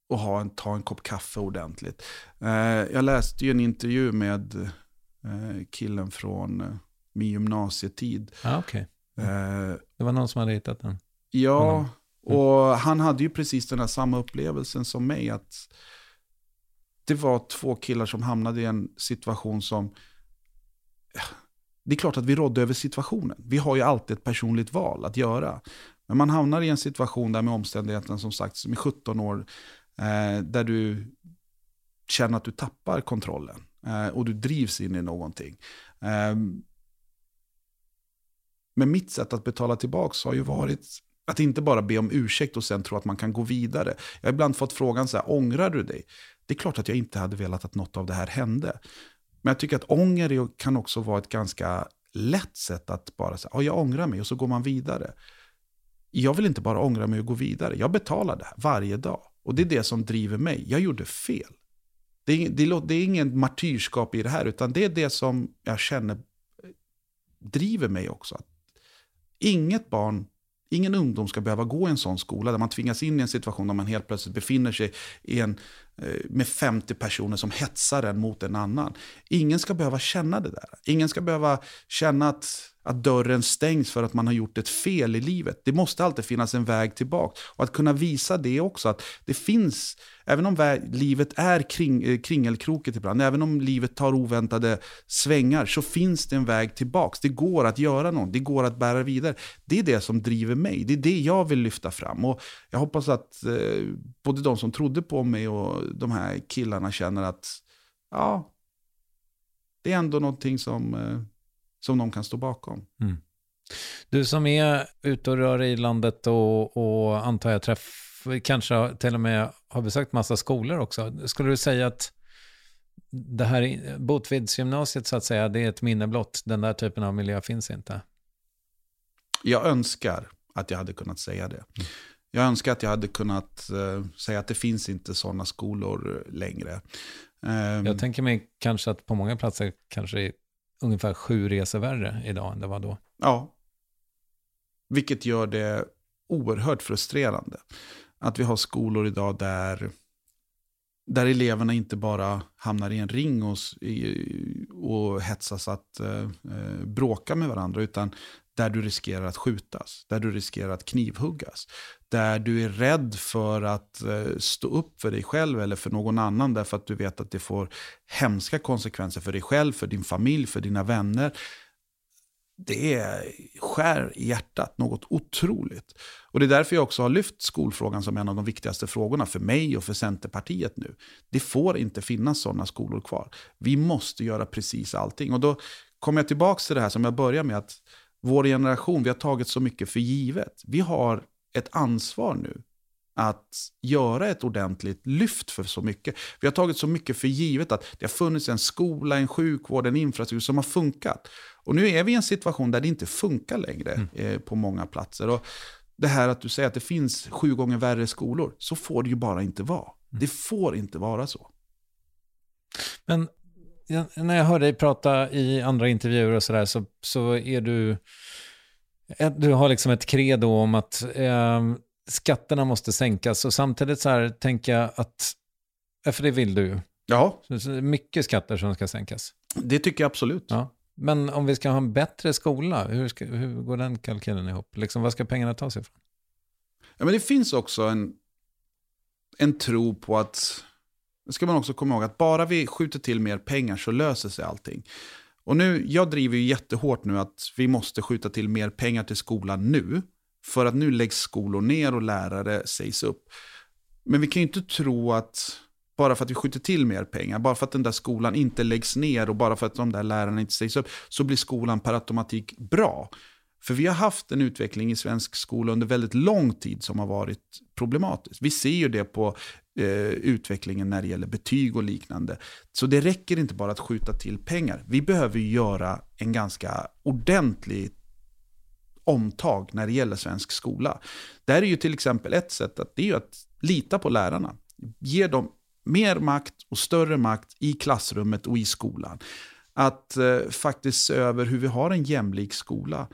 Speaker 4: och ha en, ta en kopp kaffe ordentligt. Eh, jag läste ju en intervju med eh, killen från eh, min gymnasietid.
Speaker 3: Ah, okay. Eh, det var någon som hade hittat den?
Speaker 4: Ja, mm. och han hade ju precis den här samma upplevelsen som mig. att Det var två killar som hamnade i en situation som... Det är klart att vi rådde över situationen. Vi har ju alltid ett personligt val att göra. Men man hamnar i en situation där med omständigheten som sagt, som är 17 år, Eh, där du känner att du tappar kontrollen eh, och du drivs in i någonting. Eh, men mitt sätt att betala tillbaka har ju varit att inte bara be om ursäkt och sen tro att man kan gå vidare. Jag har ibland fått frågan så här, ångrar du dig? Det är klart att jag inte hade velat att något av det här hände. Men jag tycker att ånger kan också vara ett ganska lätt sätt att bara säga, ja, jag ångrar mig och så går man vidare. Jag vill inte bara ångra mig och gå vidare. Jag betalar det här varje dag. Och det är det som driver mig. Jag gjorde fel. Det är, det, det är ingen martyrskap i det här, utan det är det som jag känner eh, driver mig också. Inget barn, ingen ungdom ska behöva gå i en sån skola där man tvingas in i en situation där man helt plötsligt befinner sig i en, Eh, med 50 personer som hetsar en mot en annan. Ingen ska behöva känna det där. Ingen ska behöva känna att att dörren stängs för att man har gjort ett fel i livet. Det måste alltid finnas en väg tillbaka. Och att kunna visa det också, att det finns, även om livet är kring, eh, kringelkrokigt ibland, även om livet tar oväntade svängar, så finns det en väg tillbaka. Det går att göra något, det går att bära vidare. Det är det som driver mig, det är det jag vill lyfta fram. Och jag hoppas att eh, både de som trodde på mig och de här killarna känner att, ja, det är ändå någonting som eh, som de kan stå bakom. Mm.
Speaker 3: Du som är ute och rör i landet och, och antar jag träffar, kanske till och med har besökt massa skolor också. Skulle du säga att det här Botvidsgymnasiet så att säga, det är ett minne blott. Den där typen av miljö finns inte.
Speaker 4: Jag önskar att jag hade kunnat säga det. Jag önskar att jag hade kunnat uh, säga att det finns inte sådana skolor längre.
Speaker 3: Um, jag tänker mig kanske att på många platser kanske ungefär sju resor värre idag än det var då.
Speaker 4: Ja. Vilket gör det oerhört frustrerande. Att vi har skolor idag där, där eleverna inte bara hamnar i en ring och, och hetsas att eh, eh, bråka med varandra, utan där du riskerar att skjutas, där du riskerar att knivhuggas. Där du är rädd för att eh, stå upp för dig själv eller för någon annan därför att du vet att det får hemska konsekvenser för dig själv, för din familj, för dina vänner. Det skär i hjärtat, något otroligt. Och det är därför jag också har lyft skolfrågan som en av de viktigaste frågorna för mig och för Centerpartiet nu. Det får inte finnas sådana skolor kvar. Vi måste göra precis allting. Och då kommer jag tillbaka till det här som jag började med, att vår generation, vi har tagit så mycket för givet. Vi har ett ansvar nu att göra ett ordentligt lyft för så mycket. Vi har tagit så mycket för givet att det har funnits en skola, en sjukvård, en infrastruktur som har funkat. Och nu är vi i en situation där det inte funkar längre mm. eh, på många platser. Och det här att du säger att det finns sju gånger värre skolor, så får det ju bara inte vara. Mm. Det får inte vara så.
Speaker 3: Men när jag hör dig prata i andra intervjuer och sådär så, så är du, du har liksom ett credo om att eh, skatterna måste sänkas och samtidigt så här tänker jag att, för det vill du ju.
Speaker 4: Ja.
Speaker 3: Mycket skatter som ska sänkas.
Speaker 4: Det tycker jag absolut.
Speaker 3: Ja. Men om vi ska ha en bättre skola, hur, ska, hur går den kalkylen ihop? Liksom, var ska pengarna tas ifrån?
Speaker 4: Ja, men det finns också en, en tro på att det ska man också komma ihåg att bara vi skjuter till mer pengar så löser sig allting. Och nu, jag driver ju jättehårt nu att vi måste skjuta till mer pengar till skolan nu. För att nu läggs skolor ner och lärare sägs upp. Men vi kan ju inte tro att bara för att vi skjuter till mer pengar, bara för att den där skolan inte läggs ner och bara för att de där lärarna inte sägs upp, så blir skolan per automatik bra. För vi har haft en utveckling i svensk skola under väldigt lång tid som har varit problematisk. Vi ser ju det på eh, utvecklingen när det gäller betyg och liknande. Så det räcker inte bara att skjuta till pengar. Vi behöver göra en ganska ordentlig omtag när det gäller svensk skola. Där är ju till exempel ett sätt att, det är att lita på lärarna. Ge dem mer makt och större makt i klassrummet och i skolan. Att eh, faktiskt se över hur vi har en jämlik skola.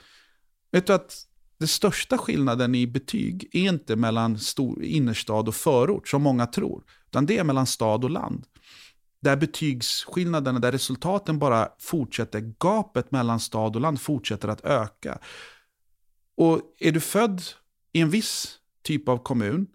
Speaker 4: Vet du att den största skillnaden i betyg är inte mellan stor, innerstad och förort, som många tror, utan det är mellan stad och land. Där betygsskillnaderna, där resultaten bara fortsätter, gapet mellan stad och land fortsätter att öka. Och är du född i en viss typ av kommun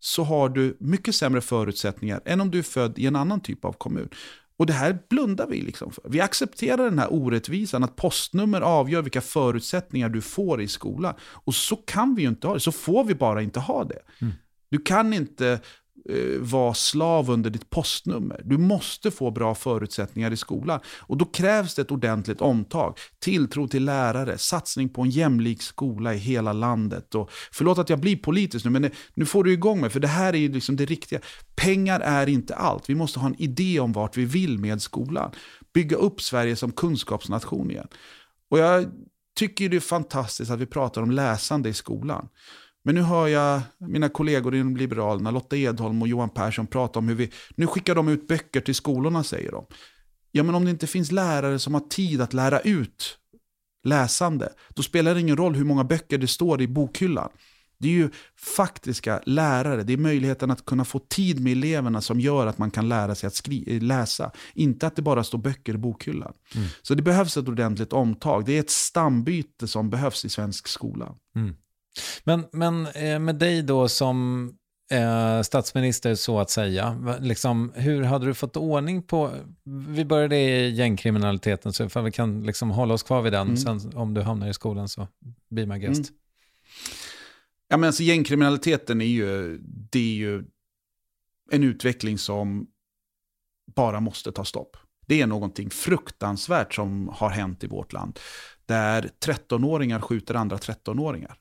Speaker 4: så har du mycket sämre förutsättningar än om du är född i en annan typ av kommun. Och det här blundar vi liksom för. Vi accepterar den här orättvisan att postnummer avgör vilka förutsättningar du får i skolan. Och så kan vi ju inte ha det, så får vi bara inte ha det. Mm. Du kan inte Eh, vara slav under ditt postnummer. Du måste få bra förutsättningar i skolan. Och då krävs det ett ordentligt omtag. Tilltro till lärare, satsning på en jämlik skola i hela landet. Och förlåt att jag blir politisk nu, men nu får du igång mig, för det här är liksom det riktiga. Pengar är inte allt. Vi måste ha en idé om vart vi vill med skolan. Bygga upp Sverige som kunskapsnation igen. Och jag tycker det är fantastiskt att vi pratar om läsande i skolan. Men nu hör jag mina kollegor inom Liberalerna, Lotta Edholm och Johan Persson prata om hur vi, nu skickar de ut böcker till skolorna säger de. Ja men om det inte finns lärare som har tid att lära ut läsande, då spelar det ingen roll hur många böcker det står i bokhyllan. Det är ju faktiska lärare, det är möjligheten att kunna få tid med eleverna som gör att man kan lära sig att skri- läsa. Inte att det bara står böcker i bokhyllan. Mm. Så det behövs ett ordentligt omtag. Det är ett stambyte som behövs i svensk skola. Mm.
Speaker 3: Men, men eh, med dig då som eh, statsminister så att säga, liksom, hur hade du fått ordning på, vi började i gängkriminaliteten så ifall vi kan liksom hålla oss kvar vid den, mm. sen om du hamnar i skolan så be my guest. Mm.
Speaker 4: Ja, men alltså, gängkriminaliteten är ju, det är ju en utveckling som bara måste ta stopp. Det är någonting fruktansvärt som har hänt i vårt land. Där 13-åringar skjuter andra 13-åringar.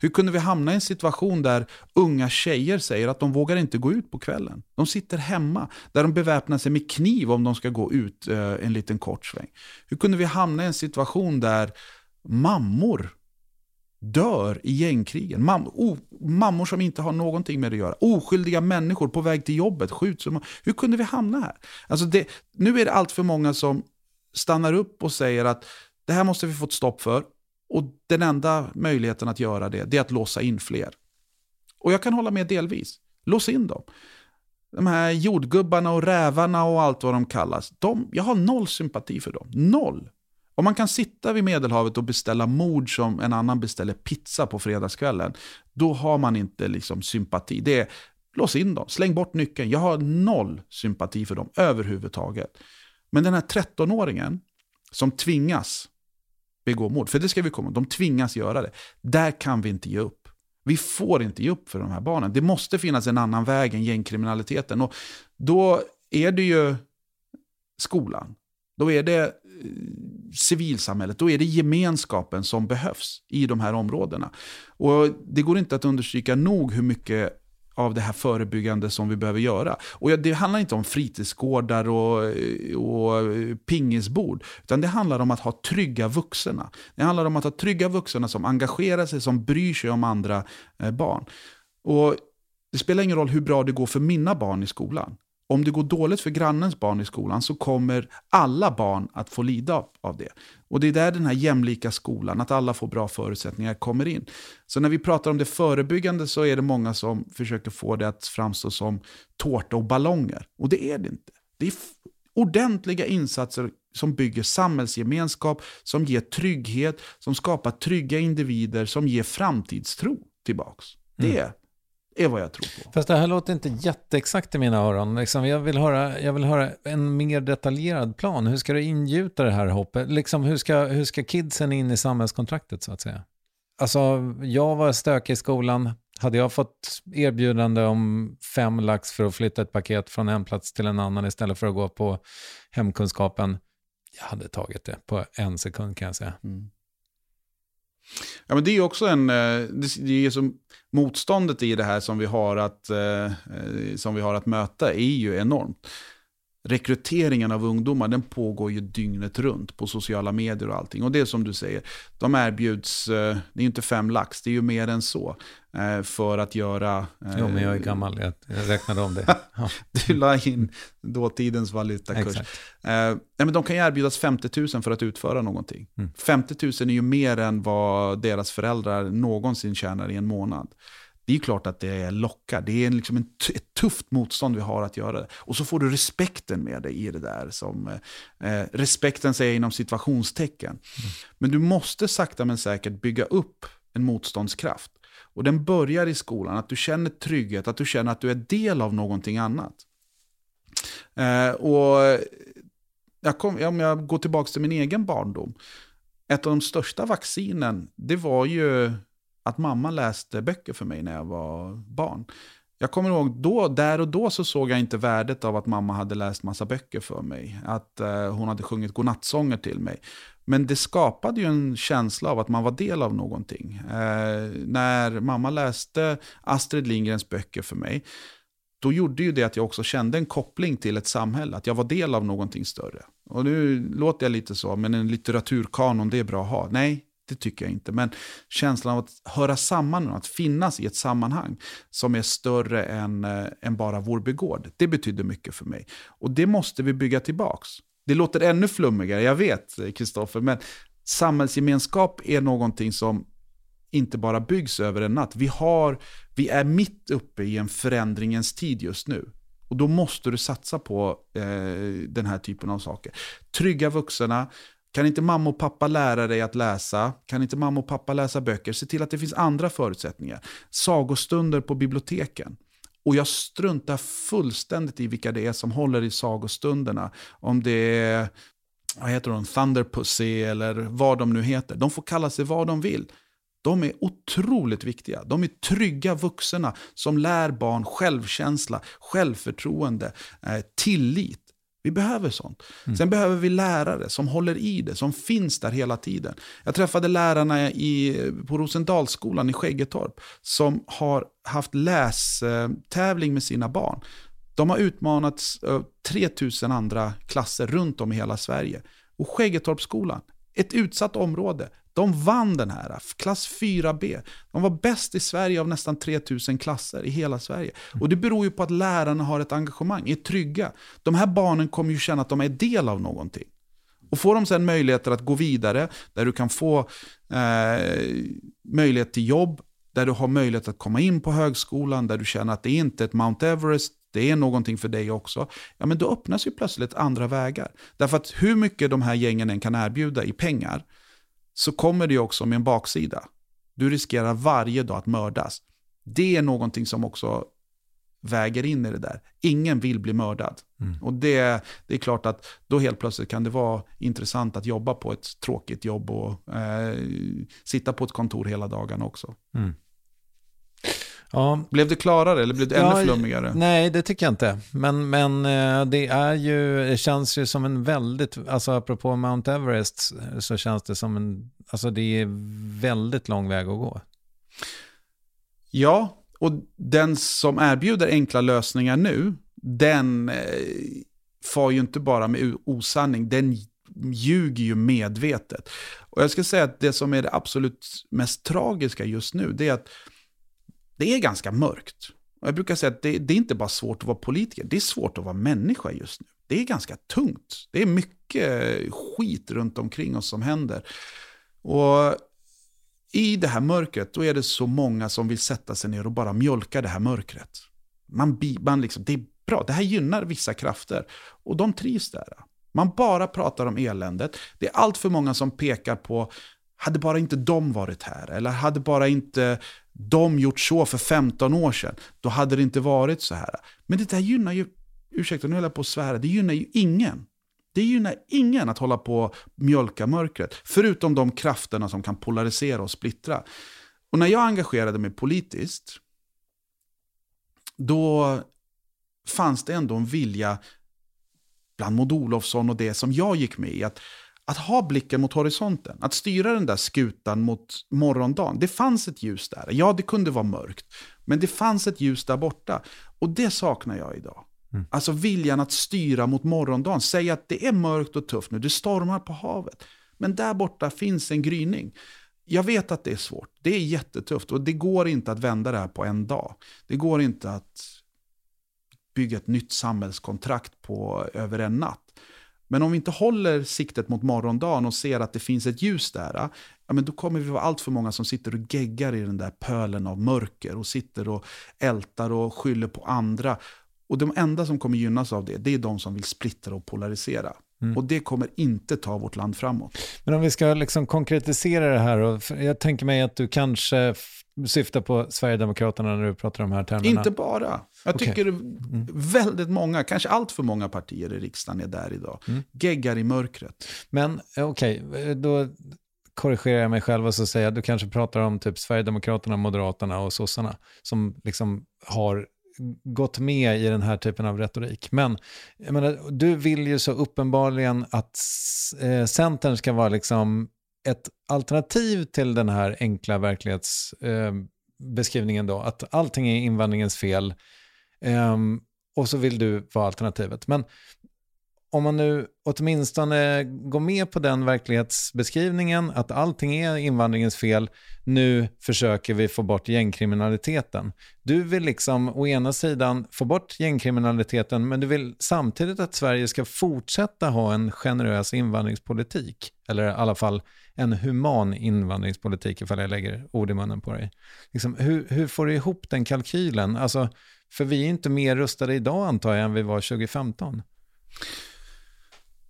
Speaker 4: Hur kunde vi hamna i en situation där unga tjejer säger att de vågar inte gå ut på kvällen? De sitter hemma, där de beväpnar sig med kniv om de ska gå ut eh, en liten kort sväng. Hur kunde vi hamna i en situation där mammor dör i gängkrigen. Mam oh, mammor som inte har någonting med det att göra. Oskyldiga människor på väg till jobbet skjuts. Hur kunde vi hamna här? Alltså det, nu är det allt för många som stannar upp och säger att det här måste vi få ett stopp för. Och den enda möjligheten att göra det, det är att låsa in fler. Och jag kan hålla med delvis. Lås in dem. De här jordgubbarna och rävarna och allt vad de kallas. De, jag har noll sympati för dem. Noll. Om man kan sitta vid Medelhavet och beställa mord som en annan beställer pizza på fredagskvällen, då har man inte liksom sympati. Det är, lås in dem, släng bort nyckeln. Jag har noll sympati för dem överhuvudtaget. Men den här 13-åringen som tvingas begå mord, för det ska vi komma de tvingas göra det. Där kan vi inte ge upp. Vi får inte ge upp för de här barnen. Det måste finnas en annan väg än gängkriminaliteten. Och då är det ju skolan. Då är det eh, civilsamhället, då är det gemenskapen som behövs i de här områdena. Och Det går inte att understryka nog hur mycket av det här förebyggande som vi behöver göra. Och Det handlar inte om fritidsgårdar och, och pingisbord, utan det handlar om att ha trygga vuxna. Det handlar om att ha trygga vuxna som engagerar sig, som bryr sig om andra eh, barn. Och Det spelar ingen roll hur bra det går för mina barn i skolan. Om det går dåligt för grannens barn i skolan så kommer alla barn att få lida av det. Och det är där den här jämlika skolan, att alla får bra förutsättningar, kommer in. Så när vi pratar om det förebyggande så är det många som försöker få det att framstå som tårta och ballonger. Och det är det inte. Det är ordentliga insatser som bygger samhällsgemenskap, som ger trygghet, som skapar trygga individer, som ger framtidstro tillbaks. Det mm är vad jag tror på.
Speaker 3: Fast det här låter inte jätteexakt i mina öron. Liksom, jag, vill höra, jag vill höra en mer detaljerad plan. Hur ska du ingjuta det här hoppet? Liksom, hur, ska, hur ska kidsen in i samhällskontraktet så att säga? Alltså, jag var stökig i skolan. Hade jag fått erbjudande om fem lax för att flytta ett paket från en plats till en annan istället för att gå på hemkunskapen, jag hade tagit det på en sekund kan jag säga. Mm.
Speaker 4: Ja, men det är också en, eh, det är som, motståndet i det här som vi, har att, eh, eh, som vi har att möta är ju enormt. Rekryteringen av ungdomar den pågår ju dygnet runt på sociala medier och allting. Och det är som du säger, de erbjuds, det är ju inte fem lax, det är ju mer än så. Eh, för att göra...
Speaker 3: Jo, men jag är gammal, jag räknade om det. [laughs]
Speaker 4: Ja. du la in dåtidens valutakurs. Eh, nej, men de kan ju erbjudas 50 000 för att utföra någonting. Mm. 50 000 är ju mer än vad deras föräldrar någonsin tjänar i en månad. Det är klart att det lockar. Det är liksom en ett tufft motstånd vi har att göra. Och så får du respekten med dig i det där. Som, eh, respekten säger inom situationstecken. Mm. Men du måste sakta men säkert bygga upp en motståndskraft. Och den börjar i skolan, att du känner trygghet, att du känner att du är del av någonting annat. Eh, och jag kom, om jag går tillbaka till min egen barndom. Ett av de största vaccinen, det var ju att mamma läste böcker för mig när jag var barn. Jag kommer ihåg, då, där och då så såg jag inte värdet av att mamma hade läst massa böcker för mig. Att eh, hon hade sjungit godnattsånger till mig. Men det skapade ju en känsla av att man var del av någonting. Eh, när mamma läste Astrid Lindgrens böcker för mig, då gjorde ju det att jag också kände en koppling till ett samhälle, att jag var del av någonting större. Och nu låter jag lite så, men en litteraturkanon, det är bra att ha. Nej, det tycker jag inte. Men känslan av att höra samman, att finnas i ett sammanhang som är större än, eh, än bara Vårby gård, det betyder mycket för mig. Och det måste vi bygga tillbaks. Det låter ännu flummigare, jag vet Kristoffer, men samhällsgemenskap är någonting som inte bara byggs över en natt. Vi, har, vi är mitt uppe i en förändringens tid just nu. Och då måste du satsa på eh, den här typen av saker. Trygga vuxna. Kan inte mamma och pappa lära dig att läsa? Kan inte mamma och pappa läsa böcker? Se till att det finns andra förutsättningar. Sagostunder på biblioteken. Och jag struntar fullständigt i vilka det är som håller i sagostunderna. Om det är vad heter de, Thunderpussy eller vad de nu heter. De får kalla sig vad de vill. De är otroligt viktiga. De är trygga vuxna som lär barn självkänsla, självförtroende, eh, tillit. Vi behöver sånt. Mm. Sen behöver vi lärare som håller i det, som finns där hela tiden. Jag träffade lärarna i, på Rosendalsskolan i Skäggetorp som har haft lästävling med sina barn. De har utmanat 3000 andra klasser runt om i hela Sverige. Och Skäggetorpsskolan, ett utsatt område, de vann den här, klass 4B. De var bäst i Sverige av nästan 3000 klasser i hela Sverige. Och det beror ju på att lärarna har ett engagemang, är trygga. De här barnen kommer ju känna att de är del av någonting. Och får de sen möjligheter att gå vidare, där du kan få eh, möjlighet till jobb, där du har möjlighet att komma in på högskolan, där du känner att det är inte är ett Mount Everest, det är någonting för dig också, ja men då öppnas ju plötsligt andra vägar. Därför att hur mycket de här gängen än kan erbjuda i pengar, så kommer det också med en baksida. Du riskerar varje dag att mördas. Det är någonting som också väger in i det där. Ingen vill bli mördad. Mm. Och det, det är klart att då helt plötsligt kan det vara intressant att jobba på ett tråkigt jobb och eh, sitta på ett kontor hela dagen också. Mm. Ja. Blev det klarare eller blev det ännu ja, flummigare?
Speaker 3: Nej, det tycker jag inte. Men, men eh, det är ju, det känns ju som en väldigt, alltså apropå Mount Everest så känns det som en, alltså det är väldigt lång väg att gå.
Speaker 4: Ja, och den som erbjuder enkla lösningar nu, den eh, far ju inte bara med osanning, den ljuger ju medvetet. Och jag ska säga att det som är det absolut mest tragiska just nu, det är att det är ganska mörkt. Och jag brukar säga att det, det, är inte bara svårt att vara politiker, det är svårt att vara människa just nu. Det är ganska tungt. Det är mycket skit runt omkring oss som händer. Och i det här mörkret, då är det så många som vill sätta sig ner och bara mjölka det här mörkret. Man, man liksom, det är bra, det här gynnar vissa krafter. Och de trivs där. Man bara pratar om eländet. Det är allt för många som pekar på, hade bara inte de varit här, eller hade bara inte de gjort så för 15 år sedan, då hade det inte varit så här. Men det där gynnar ju, ursäkta nu höll jag på att svära, det gynnar ju ingen. Det gynnar ingen att hålla på och mjölka mörkret, förutom de krafterna som kan polarisera och splittra. Och när jag engagerade mig politiskt, då fanns det ändå en vilja bland Maud Olofsson och det som jag gick med i, att att ha blicken mot horisonten, att styra den där skutan mot morgondagen. Det fanns ett ljus där. Ja, det kunde vara mörkt, men det fanns ett ljus där borta. Och det saknar jag idag. Mm. Alltså viljan att styra mot morgondagen. Säga att det är mörkt och tufft nu, det stormar på havet. Men där borta finns en gryning. Jag vet att det är svårt, det är jättetufft och det går inte att vända det här på en dag. Det går inte att bygga ett nytt samhällskontrakt på över en natt. Men om vi inte håller siktet mot morgondagen och ser att det finns ett ljus där, ja, men då kommer vi vara allt för många som sitter och geggar i den där pölen av mörker och sitter och ältar och skyller på andra. Och de enda som kommer gynnas av det, det är de som vill splittra och polarisera. Mm. Och det kommer inte ta vårt land framåt.
Speaker 3: Men om vi ska liksom konkretisera det här, och jag tänker mig att du kanske syftar på Sverigedemokraterna när du pratar om de här termerna?
Speaker 4: Inte bara. Jag okay. tycker mm. väldigt många, kanske allt för många partier i riksdagen är där idag. Mm. Geggar i mörkret.
Speaker 3: Men eh, okej, okay, då korrigerar jag mig själv och så säger jag, du kanske pratar om typ Sverigedemokraterna, Moderaterna och sossarna som liksom har gått med i den här typen av retorik. Men jag menar, du vill ju så uppenbarligen att eh, Centern ska vara liksom ett alternativ till den här enkla verklighetsbeskrivningen eh, då, att allting är invandringens fel eh, och så vill du vara alternativet. Men om man nu åtminstone går med på den verklighetsbeskrivningen att allting är invandringens fel, nu försöker vi få bort gängkriminaliteten. Du vill liksom å ena sidan få bort gängkriminaliteten men du vill samtidigt att Sverige ska fortsätta ha en generös invandringspolitik. Eller i alla fall en human invandringspolitik ifall jag lägger ord i munnen på dig. Liksom, hur, hur får du ihop den kalkylen? Alltså, för vi är inte mer rustade idag antar jag än vi var 2015.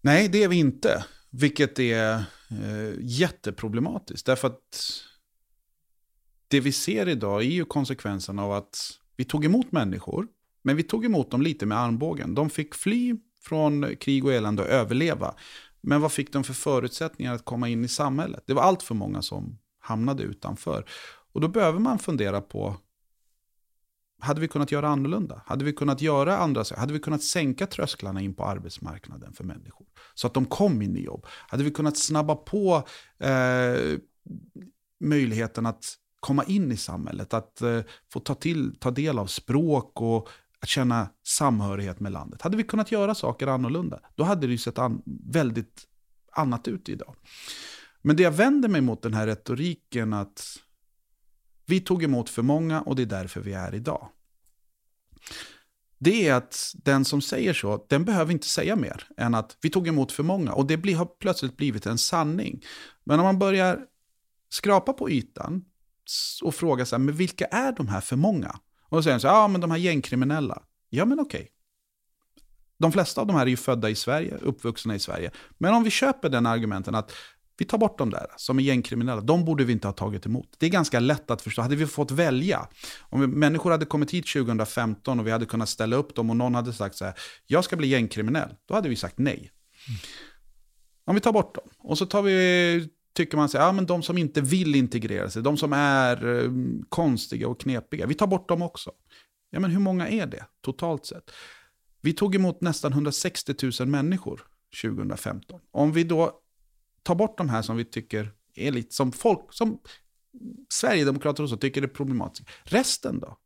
Speaker 4: Nej, det är vi inte. Vilket är eh, jätteproblematiskt. Därför att det vi ser idag är ju konsekvensen av att vi tog emot människor, men vi tog emot dem lite med armbågen. De fick fly från krig och elände och överleva. Men vad fick de för förutsättningar att komma in i samhället? Det var allt för många som hamnade utanför. Och då behöver man fundera på, hade vi kunnat göra annorlunda? Hade vi kunnat göra andra saker? Hade vi kunnat sänka trösklarna in på arbetsmarknaden för människor? Så att de kom in i jobb? Hade vi kunnat snabba på eh, möjligheten att komma in i samhället? Att eh, få ta, till, ta del av språk och att känna samhörighet med landet. Hade vi kunnat göra saker annorlunda, då hade det ju sett an, väldigt annat ut idag. Men det jag vänder mig mot den här retoriken att vi tog emot för många och det är därför vi är idag. Det är att den som säger så, den behöver inte säga mer än att vi tog emot för många. Och det blir, har plötsligt blivit en sanning. Men om man börjar skrapa på ytan och fråga sig, men vilka är de här för många? Och då säger de så ja men de här gängkriminella. Ja men okej. De flesta av de här är ju födda i Sverige, uppvuxna i Sverige. Men om vi köper den argumenten att vi tar bort de där som är gängkriminella. De borde vi inte ha tagit emot. Det är ganska lätt att förstå. Hade vi fått välja, om vi, människor hade kommit hit 2015 och vi hade kunnat ställa upp dem och någon hade sagt så här, jag ska bli gängkriminell, då hade vi sagt nej. Mm. Om vi tar bort dem och så tar vi, tycker man sig, ja men de som inte vill integrera sig, de som är eh, konstiga och knepiga, vi tar bort dem också. Ja men hur många är det totalt sett? Vi tog emot nästan 160 000 människor 2015. Om vi då ta bort de här som vi tycker är lite som folk, som Sverigedemokrater och så tycker är problematiska. Resten då?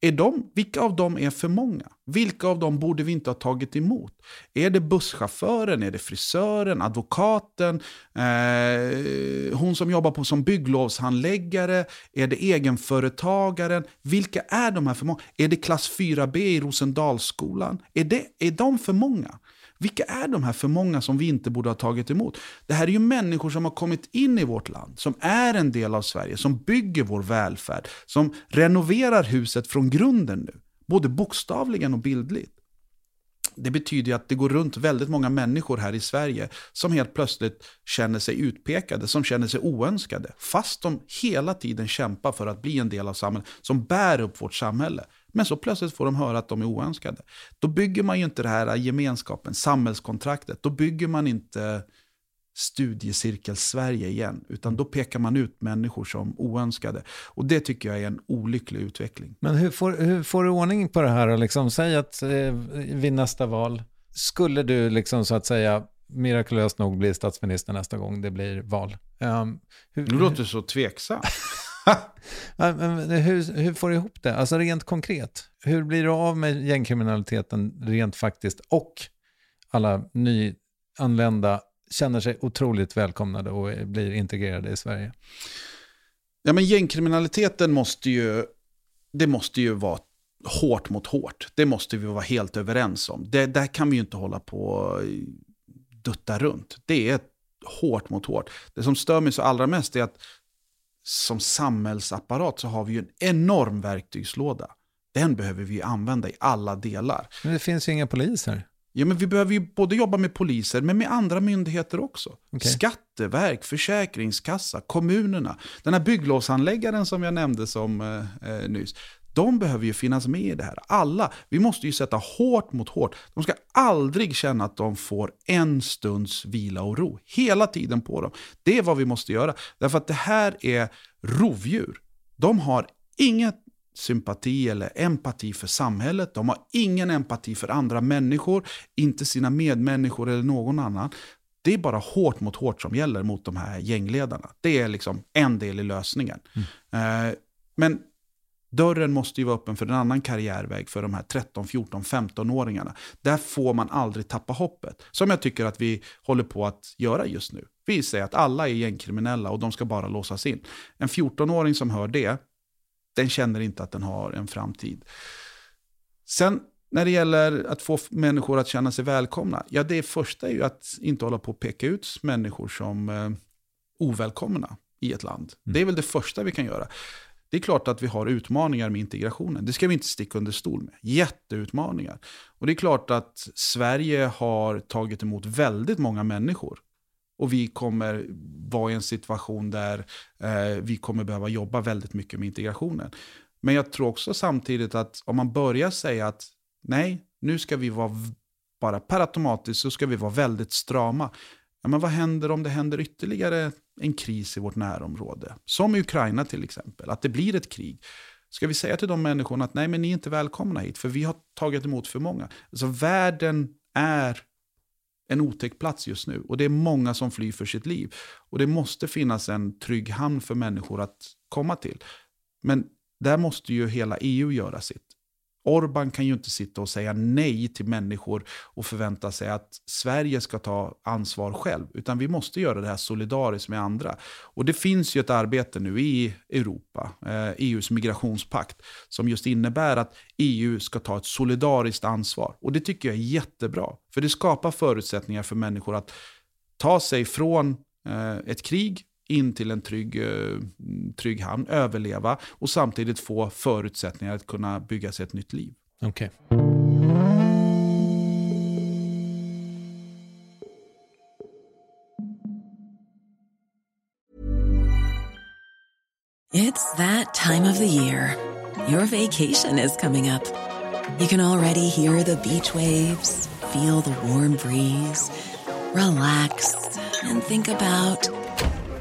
Speaker 4: Är de, vilka av dem är för många? Vilka av dem borde vi inte ha tagit emot? Är det busschauffören, är det frisören, advokaten, eh, hon som jobbar på som bygglovshandläggare? Är det egenföretagaren? Vilka är de här för många? Är det klass 4B i Rosendalsskolan? Är, det, är de för många? Vilka är de här för många som vi inte borde ha tagit emot? Det här är ju människor som har kommit in i vårt land, som är en del av Sverige, som bygger vår välfärd, som renoverar huset från grunden nu. Både bokstavligen och bildligt. Det betyder att det går runt väldigt många människor här i Sverige som helt plötsligt känner sig utpekade, som känner sig oönskade. Fast de hela tiden kämpar för att bli en del av samhället, som bär upp vårt samhälle. Men så plötsligt får de höra att de är oönskade. Då bygger man ju inte det här gemenskapen, samhällskontraktet. Då bygger man inte studiecirkel-Sverige igen, utan då pekar man ut människor som oönskade. Och det tycker jag är en olycklig utveckling.
Speaker 3: Men hur får, hur får du ordning på det här? Liksom, säg att eh, vid nästa val, skulle du liksom så att säga mirakulöst nog bli statsminister nästa gång det blir val? Um,
Speaker 4: hur, du låter så tveksam. [laughs]
Speaker 3: hur, hur får du ihop det? Alltså rent konkret. Hur blir du av med gängkriminaliteten rent faktiskt? Och alla nyanlända känner sig otroligt välkomnade och blir integrerade i Sverige.
Speaker 4: Ja, men gängkriminaliteten måste ju, det måste ju vara hårt mot hårt. Det måste vi vara helt överens om. Det, där kan vi ju inte hålla på och dutta runt. Det är hårt mot hårt. Det som stör mig så allra mest är att som samhällsapparat så har vi ju en enorm verktygslåda. Den behöver vi använda i alla delar.
Speaker 3: Men det finns ju inga poliser.
Speaker 4: Ja, men vi behöver ju både jobba med poliser, men med andra myndigheter också. Okay. Skatteverk, Försäkringskassa, kommunerna. Den här bygglovshandläggaren som jag nämnde som eh, eh, nyss. De behöver ju finnas med i det här. Alla. Vi måste ju sätta hårt mot hårt. De ska aldrig känna att de får en stunds vila och ro. Hela tiden på dem. Det är vad vi måste göra. Därför att det här är rovdjur. De har inget sympati eller empati för samhället. De har ingen empati för andra människor, inte sina medmänniskor eller någon annan. Det är bara hårt mot hårt som gäller mot de här gängledarna. Det är liksom en del i lösningen. Mm. Eh, men Dörren måste ju vara öppen för en annan karriärväg för de här 13, 14, 15-åringarna. Där får man aldrig tappa hoppet. Som jag tycker att vi håller på att göra just nu. Vi säger att alla är gängkriminella och de ska bara låsas in. En 14-åring som hör det, den känner inte att den har en framtid. Sen när det gäller att få människor att känna sig välkomna, ja det första är ju att inte hålla på att peka ut människor som eh, ovälkomna i ett land. Mm. Det är väl det första vi kan göra. Det är klart att vi har utmaningar med integrationen. Det ska vi inte sticka under stol med. Jätteutmaningar. Och det är klart att Sverige har tagit emot väldigt många människor. Och vi kommer vara i en situation där eh, vi kommer behöva jobba väldigt mycket med integrationen. Men jag tror också samtidigt att om man börjar säga att nej, nu ska vi vara bara per automatiskt så ska vi vara väldigt strama. Men vad händer om det händer ytterligare en kris i vårt närområde? Som i Ukraina till exempel, att det blir ett krig. Ska vi säga till de människorna att nej, men ni är inte välkomna hit, för vi har tagit emot för många. Alltså världen är en otäck plats just nu och det är många som flyr för sitt liv. Och det måste finnas en trygg hamn för människor att komma till. Men där måste ju hela EU göra sitt. Orban kan ju inte sitta och säga nej till människor och förvänta sig att Sverige ska ta ansvar själv. Utan vi måste göra det här solidariskt med andra. Och det finns ju ett arbete nu i Europa, eh, e EUs migrationspakt, som just innebär att EU ska ta ett solidariskt ansvar. Och det tycker jag är jättebra. För det skapar förutsättningar för människor att ta sig från eh, ett krig in till en trygg, eh, trygg hamn, överleva och samtidigt få förutsättningar att kunna bygga sig ett nytt liv.
Speaker 3: Okay.
Speaker 5: It's that time of the year. Your vacation is coming up. You can already hear the beach waves, feel the warm breeze, relax and think about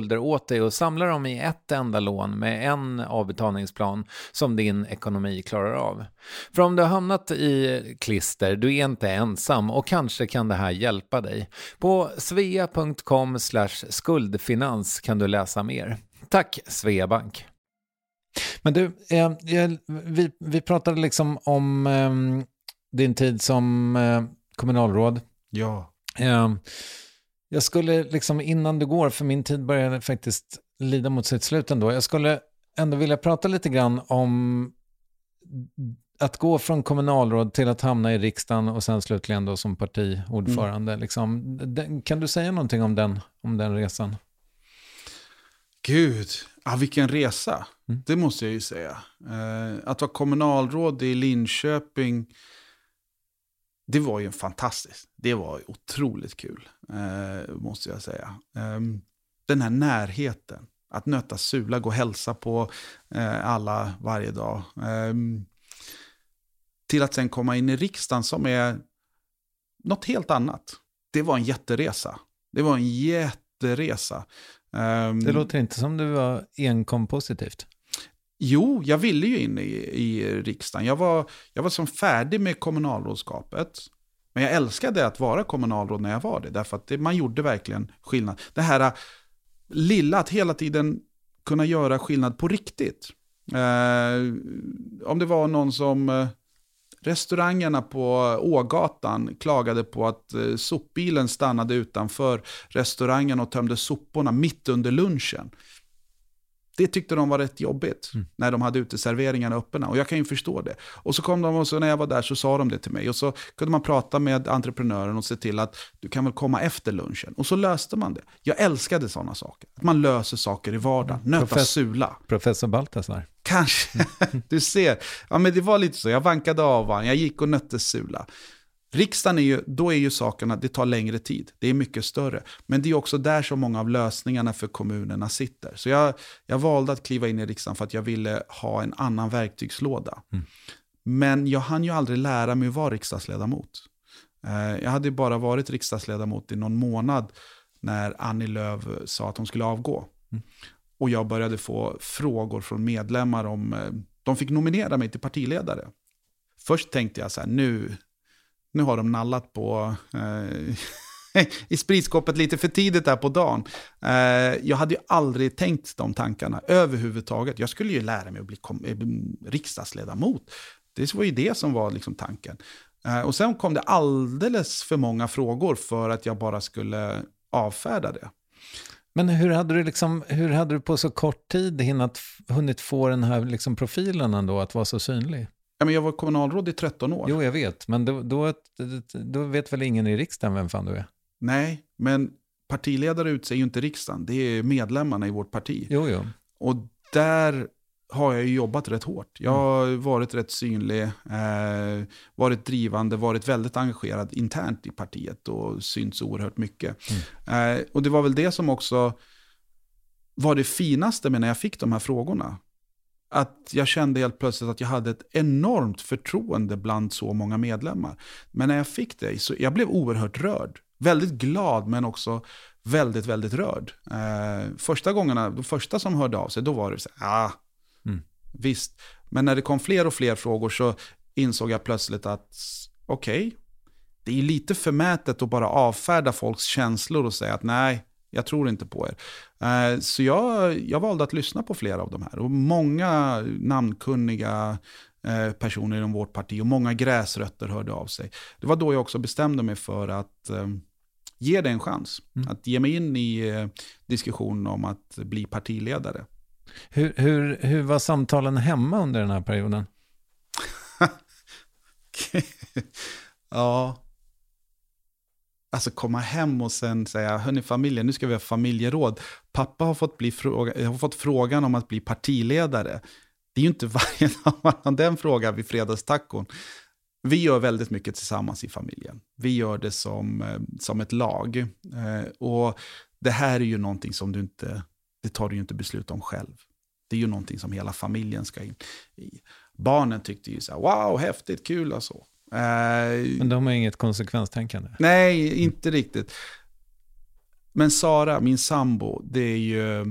Speaker 3: skulder åt dig och samla dem i ett enda lån med en avbetalningsplan som din ekonomi klarar av. För om du har hamnat i klister, du är inte ensam och kanske kan det här hjälpa dig. På svea.com skuldfinans kan du läsa mer. Tack Sveabank! Men du, eh, vi, vi pratade liksom om eh, din tid som eh, kommunalråd.
Speaker 4: Ja.
Speaker 3: Jag skulle liksom innan du går, för min tid börjar faktiskt lida mot sitt slut ändå. Jag skulle ändå vilja prata lite grann om att gå från kommunalråd till att hamna i riksdagen och sen slutligen då som partiordförande. Mm. Liksom, kan du säga någonting om den, om den resan?
Speaker 4: Gud, ja, vilken resa. Mm. Det måste jag ju säga. Eh, att vara kommunalråd i Linköping, det var ju fantastiskt. Det var otroligt kul, eh, måste jag säga. Eh, den här närheten. Att nöta Sula, gå och hälsa på eh, alla varje dag. Ehm, till att sen komma in i riksdagen som är något helt annat. Det var en jätteresa. Det var en jätteresa.
Speaker 3: Um, det låter inte som du var enkom positivt.
Speaker 4: Jo, jag ville ju in i, i riksdagen. Jag var, jag var som färdig med kommunalrådskapet. Men jag älskade att vara kommunalråd när jag var det. Därför att det, man gjorde verkligen skillnad. Det här äh, lilla, att hela tiden kunna göra skillnad på riktigt. Eh, om det var någon som eh, Restaurangerna på Ågatan klagade på att eh, sopbilen stannade utanför restaurangen och tömde soporna mitt under lunchen. Det tyckte de var rätt jobbigt mm. när de hade uteserveringarna öppna. Och jag kan ju förstå det. Och så kom de och så när jag var där så sa de det till mig. Och så kunde man prata med entreprenören och se till att du kan väl komma efter lunchen. Och så löste man det. Jag älskade sådana saker. Att man löser saker i vardagen. Mm. Nöta Profess sula.
Speaker 3: Professor Baltasar.
Speaker 4: Kanske. [laughs] du ser. Ja men det var lite så. Jag vankade av honom. Jag gick och nötte sula. Riksdagen är ju, då är ju sakerna, det tar längre tid. Det är mycket större. Men det är också där som många av lösningarna för kommunerna sitter. Så jag, jag valde att kliva in i riksdagen för att jag ville ha en annan verktygslåda. Mm. Men jag hann ju aldrig lära mig att vara riksdagsledamot. Eh, jag hade bara varit riksdagsledamot i någon månad när Annie Lööf sa att hon skulle avgå. Mm. Och jag började få frågor från medlemmar om, eh, de fick nominera mig till partiledare. Först tänkte jag så här, nu, nu har de nallat på eh, [laughs] i spritskåpet lite för tidigt där på dagen. Eh, jag hade ju aldrig tänkt de tankarna överhuvudtaget. Jag skulle ju lära mig att bli eh, riksdagsledamot. Det var ju det som var liksom tanken. Eh, och sen kom det alldeles för många frågor för att jag bara skulle avfärda det.
Speaker 3: Men hur hade du, liksom, hur hade du på så kort tid hinnat, hunnit få den här liksom profilen ändå att vara så synlig?
Speaker 4: Ja, men jag var kommunalråd i 13 år.
Speaker 3: Jo, jag vet. Men då, då, då vet väl ingen i riksdagen vem fan du är?
Speaker 4: Nej, men partiledare utser ju inte riksdagen. Det är medlemmarna i vårt parti.
Speaker 3: Jo, jo.
Speaker 4: Och där har jag ju jobbat rätt hårt. Jag har varit rätt synlig, eh, varit drivande, varit väldigt engagerad internt i partiet och synts oerhört mycket. Mm. Eh, och det var väl det som också var det finaste med när jag fick de här frågorna att jag kände helt plötsligt att jag hade ett enormt förtroende bland så många medlemmar. Men när jag fick det, så jag blev oerhört rörd. Väldigt glad, men också väldigt, väldigt rörd. Eh, första gångerna, de första som hörde av sig, då var det så här, ah, mm. visst. Men när det kom fler och fler frågor så insåg jag plötsligt att, okej, okay, det är lite förmätet att bara avfärda folks känslor och säga att nej, jag tror inte på er. Eh, så jag, jag valde att lyssna på flera av de här. Och många namnkunniga eh, personer inom vårt parti och många gräsrötter hörde av sig. Det var då jag också bestämde mig för att eh, ge det en chans. Mm. Att ge mig in i diskussionen om att bli partiledare.
Speaker 3: Hur, hur, hur var samtalen hemma under den här perioden? [laughs]
Speaker 4: ja, Alltså komma hem och sen säga, hörni familjen, nu ska vi ha familjeråd. Pappa har fått, bli fråga, har fått frågan om att bli partiledare. Det är ju inte [laughs] varje dag man har den frågan vid fredagstacon. Vi gör väldigt mycket tillsammans i familjen. Vi gör det som, eh, som ett lag. Eh, och det här är ju någonting som du inte, det tar du ju inte beslut om själv. Det är ju någonting som hela familjen ska in i. Barnen tyckte ju så här, wow, häftigt, kul och så.
Speaker 3: Uh, Men de har inget konsekvenstänkande?
Speaker 4: Nej, inte riktigt. Men Sara, min sambo, det är ju,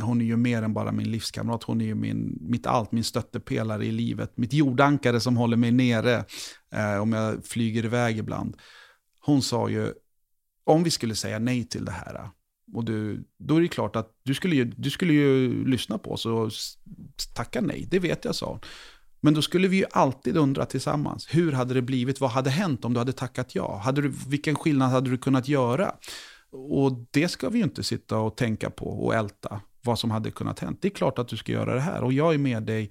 Speaker 4: hon är ju mer än bara min livskamrat. Hon är ju min, mitt allt, min stöttepelare i livet. Mitt jordankare som håller mig nere uh, om jag flyger iväg ibland. Hon sa ju, om vi skulle säga nej till det här, och du, då är det klart att du skulle ju, du skulle ju lyssna på oss och tacka nej. Det vet jag, sa hon. Men då skulle vi ju alltid undra tillsammans. Hur hade det blivit? Vad hade hänt om du hade tackat ja? Hade du, vilken skillnad hade du kunnat göra? Och det ska vi ju inte sitta och tänka på och älta. vad som hade kunnat hänt. Det är klart att du ska göra det här och jag är med dig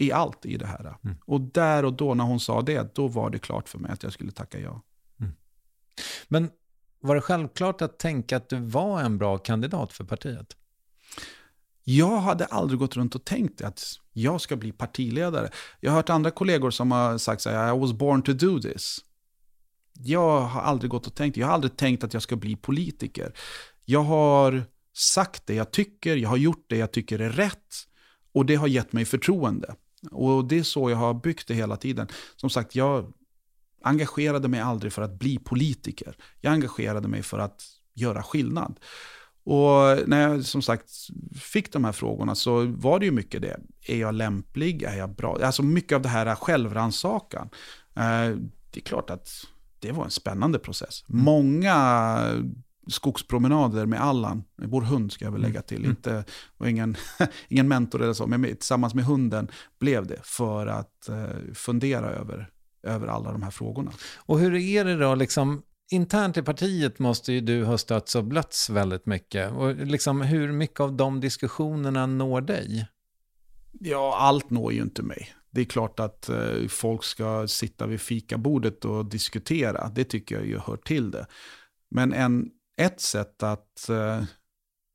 Speaker 4: i allt i det här. Mm. Och där och då när hon sa det, då var det klart för mig att jag skulle tacka ja. Mm.
Speaker 3: Men var det självklart att tänka att du var en bra kandidat för partiet?
Speaker 4: Jag hade aldrig gått runt och tänkt att jag ska bli partiledare. Jag har hört andra kollegor som har sagt så här, I was born to do this. Jag har aldrig gått och tänkt, jag har aldrig tänkt att jag ska bli politiker. Jag har sagt det jag tycker, jag har gjort det jag tycker är rätt och det har gett mig förtroende. Och det är så jag har byggt det hela tiden. Som sagt, jag engagerade mig aldrig för att bli politiker. Jag engagerade mig för att göra skillnad. Och när jag som sagt fick de här frågorna så var det ju mycket det. Är jag lämplig? Är jag bra? Alltså mycket av det här självrannsakan. Eh, det är klart att det var en spännande process. Mm. Många skogspromenader med Allan, vår hund ska jag väl lägga till. Mm. Inte, var ingen, [laughs] ingen mentor eller så, men tillsammans med hunden blev det för att eh, fundera över, över alla de här frågorna.
Speaker 3: Och hur är det då, liksom, internt i partiet måste ju du ha stötts och blötts väldigt mycket. Och liksom, hur mycket av de diskussionerna når dig?
Speaker 4: Ja, allt når ju inte mig. Det är klart att eh, folk ska sitta vid fikabordet och diskutera. Det tycker jag ju hör till det. Men en, ett sätt att eh,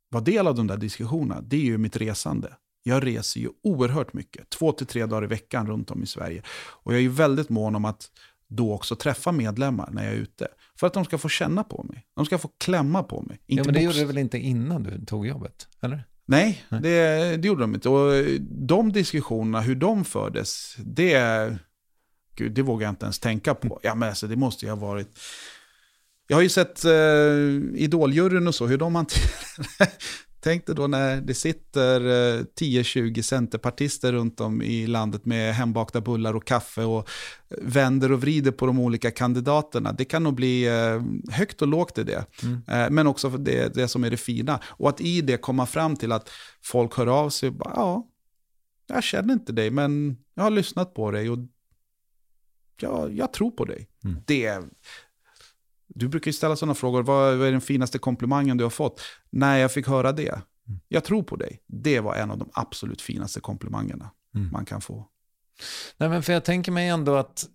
Speaker 4: vara del av de där diskussionerna, det är ju mitt resande. Jag reser ju oerhört mycket, två till tre dagar i veckan runt om i Sverige. Och jag är ju väldigt mån om att då också träffa medlemmar när jag är ute. För att de ska få känna på mig. De ska få klämma på mig.
Speaker 3: Inte ja, men det gjorde du väl inte innan du tog jobbet? Eller?
Speaker 4: Nej, Nej. Det, det gjorde de inte. Och de diskussionerna, hur de fördes, det, gud, det vågar jag inte ens tänka på. Ja, men alltså, det måste ju ha varit... Jag har ju sett eh, Idoljuryn och så, hur de hanterar Tänk dig då när det sitter 10-20 eh, centerpartister runt om i landet med hembakta bullar och kaffe och vänder och vrider på de olika kandidaterna. Det kan nog bli eh, högt och lågt i det. Mm. Eh, men också det, det som är det fina. Och att i det komma fram till att folk hör av sig och bara, ja, jag känner inte dig, men jag har lyssnat på dig och ja, jag tror på dig. Mm. Det, du brukar ju ställa sådana frågor, vad är den finaste komplimangen du har fått? När jag fick höra det, mm. jag tror på dig. Det var en av de absolut finaste komplimangerna mm. man kan få.
Speaker 3: Nej, men för jag tänker mig ändå att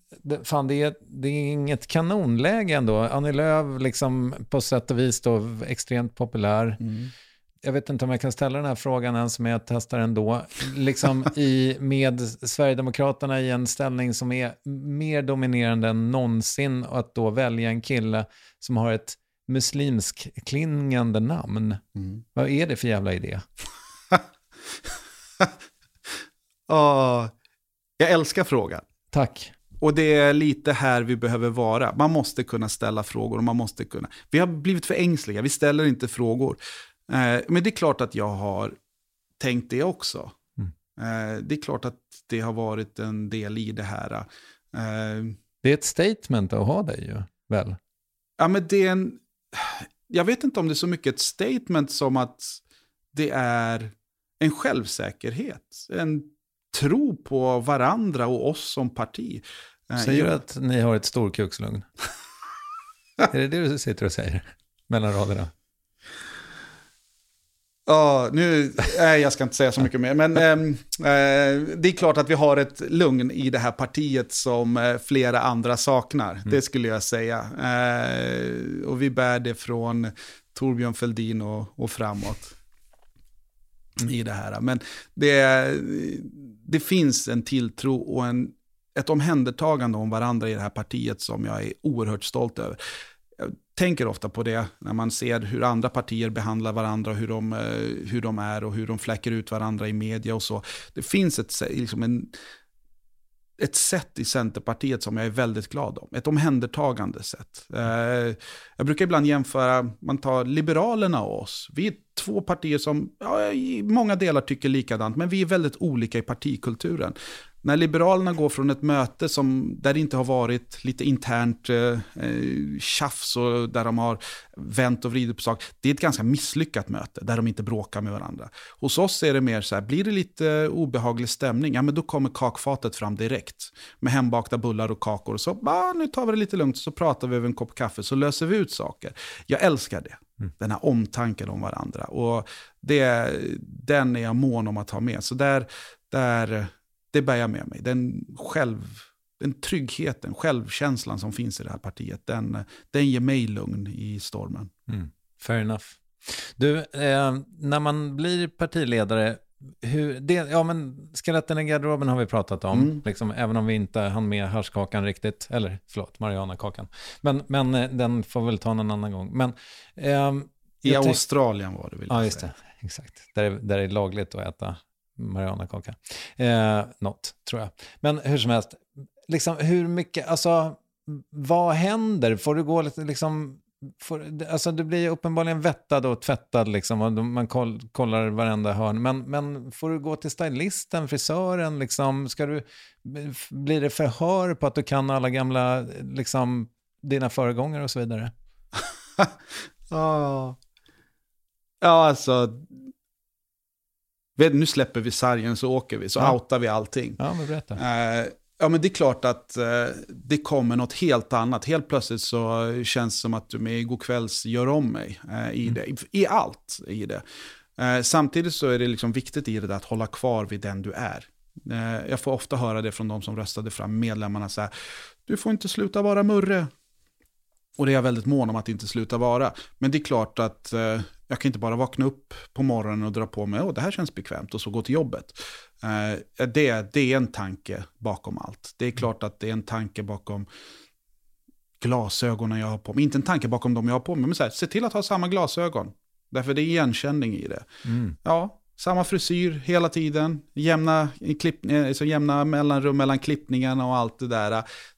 Speaker 3: fan, det, är, det är inget kanonläge ändå. Annie Lööf, liksom, på sätt och vis då, extremt populär. Mm jag vet inte om jag kan ställa den här frågan ens, men jag testar ändå. Liksom i, med Sverigedemokraterna i en ställning som är mer dominerande än någonsin och att då välja en kille som har ett muslimsk klingande namn. Mm. Vad är det för jävla idé? [laughs]
Speaker 4: oh, jag älskar frågan.
Speaker 3: Tack.
Speaker 4: Och det är lite här vi behöver vara. Man måste kunna ställa frågor och man måste kunna... Vi har blivit för ängsliga, vi ställer inte frågor. Eh, men det är klart att jag har tänkt det också. Mm. Eh, det är klart att det har varit en del i det här. Eh,
Speaker 3: det är ett statement att ha dig ju, väl?
Speaker 4: Ja, men det är en... Jag vet inte om det är så mycket ett statement som att det är en självsäkerhet. En tro på varandra och oss som parti.
Speaker 3: Säger du att ni har ett storkukslugn? [laughs] är det det du sitter och säger mellan raderna?
Speaker 4: Ja, nu, nej, jag ska inte säga så mycket mer. Men eh, det är klart att vi har ett lugn i det här partiet som eh, flera andra saknar. Mm. Det skulle jag säga. Eh, och vi bär det från Torbjörn Fälldin och, och framåt. Mm. I det här. Men det, det finns en tilltro och en, ett omhändertagande om varandra i det här partiet som jag är oerhört stolt över jag tänker ofta på det när man ser hur andra partier behandlar varandra, hur de, eh, hur de är och hur de fläcker ut varandra i media och så. Det finns ett, liksom en, ett sätt i Centerpartiet som jag är väldigt glad om. Ett omhändertagande sätt. Eh, jag brukar ibland jämföra, man tar Liberalerna och oss. Vi är två partier som ja, i många delar tycker likadant, men vi är väldigt olika i partikulturen. När Liberalerna går från ett möte som, där det inte har varit lite internt eh, eh, tjafs och där de har vänt och vridit på saker. Det är ett ganska misslyckat möte där de inte bråkar med varandra. Hos oss är det mer så här, blir det lite obehaglig stämning, ja men då kommer kakfatet fram direkt. Med hembakta bullar och kakor och så, ah, nu tar vi det lite lugnt så pratar vi över en kopp kaffe så löser vi ut saker. Jag älskar det. Mm. Den här omtanken om varandra. Och det, den är jag mån om att ha med. Så där, där, det bär jag med mig. Den, själv, den tryggheten, självkänslan som finns i det här partiet, den, den ger mig lugn i stormen.
Speaker 3: Mm. Fair enough. Du, eh, när man blir partiledare, hur, det, ja men skeletten i garderoben har vi pratat om, mm. liksom, även om vi inte hann med harskakan riktigt, eller förlåt, Marianakakan. Men, men eh, den får väl ta en annan gång. Men,
Speaker 4: eh, I Australien var det vill
Speaker 3: Ja, just det. Exakt. Där, där är det lagligt att äta Marianakaka. Eh, något, tror jag. Men hur som helst, liksom, hur mycket, alltså, vad händer? Får du gå lite, liksom, får, alltså du blir uppenbarligen vettad och tvättad liksom, och man koll, kollar varenda hörn. Men, men får du gå till stylisten, frisören, liksom, ska du, blir det förhör på att du kan alla gamla, liksom, dina föregångare och så vidare? [laughs]
Speaker 4: ja. ja, alltså, nu släpper vi sargen så åker vi, så ja. outar vi allting.
Speaker 3: Ja, men berätta.
Speaker 4: Eh, Ja, men det är klart att eh, det kommer något helt annat. Helt plötsligt så känns det som att du med Igår kvälls gör om mig eh, i mm. det. I, I, allt i det. Eh, samtidigt så är det liksom viktigt i det där att hålla kvar vid den du är. Eh, jag får ofta höra det från de som röstade fram medlemmarna så här. Du får inte sluta vara Murre. Och det är jag väldigt mån om att inte sluta vara. Men det är klart att eh, jag kan inte bara vakna upp på morgonen och dra på mig, åh det här känns bekvämt och så gå till jobbet. Eh, det, det är en tanke bakom allt. Det är klart att det är en tanke bakom glasögonen jag har på mig. Inte en tanke bakom dem jag har på mig, men så här, se till att ha samma glasögon. Därför det är igenkänning i det. Mm. Ja, samma frisyr hela tiden, jämna, klipp, eh, så jämna mellanrum mellan klippningarna och allt det där.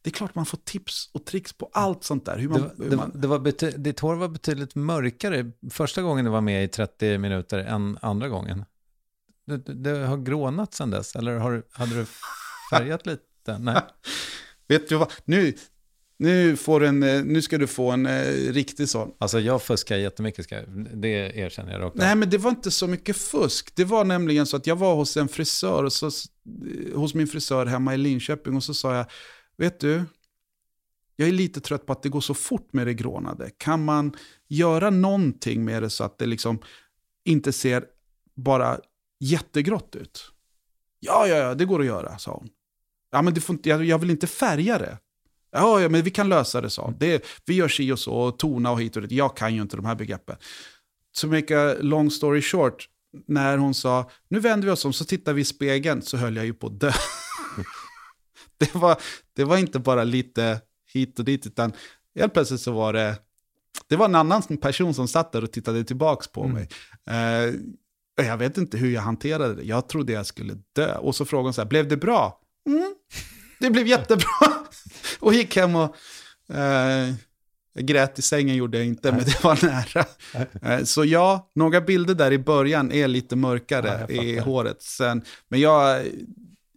Speaker 4: Det är klart man får tips och tricks på allt sånt där. Hur man,
Speaker 3: det, hur man... det, var bety- ditt hår var betydligt mörkare första gången du var med i 30 minuter än andra gången. Det, det har grånat sedan dess, eller har, hade du färgat [laughs] lite? Nej.
Speaker 4: Vet du vad, nu, nu, får en, eh, nu ska du få en eh, riktig sån.
Speaker 3: Alltså jag fuskar jättemycket, ska, det erkänner jag rakt
Speaker 4: Nej, men det var inte så mycket fusk. Det var nämligen så att jag var hos en frisör, och så, eh, hos min frisör hemma i Linköping och så sa jag, vet du, jag är lite trött på att det går så fort med det grånade. Kan man göra någonting med det så att det liksom inte ser bara jättegrått ut? Ja, ja, ja, det går att göra, sa hon. Ja, men det får inte, jag, jag vill inte färga det. Ja, ja, men vi kan lösa det, sa det, Vi gör si och så, och tona och hit och dit. Jag kan ju inte de här begreppen. To make a long story short, när hon sa nu vänder vi oss om så tittar vi i spegeln så höll jag ju på att dö. [laughs] det, var, det var inte bara lite hit och dit, utan helt plötsligt så var det, det var en annan person som satt där och tittade tillbaka på mm. mig. Uh, jag vet inte hur jag hanterade det. Jag trodde jag skulle dö. Och så frågade hon så här, blev det bra? Mm, det blev jättebra. [laughs] [laughs] och gick hem och... Eh, grät i sängen gjorde jag inte, men det var nära. Eh, så ja, några bilder där i början är lite mörkare ja, i håret. Sen, men jag,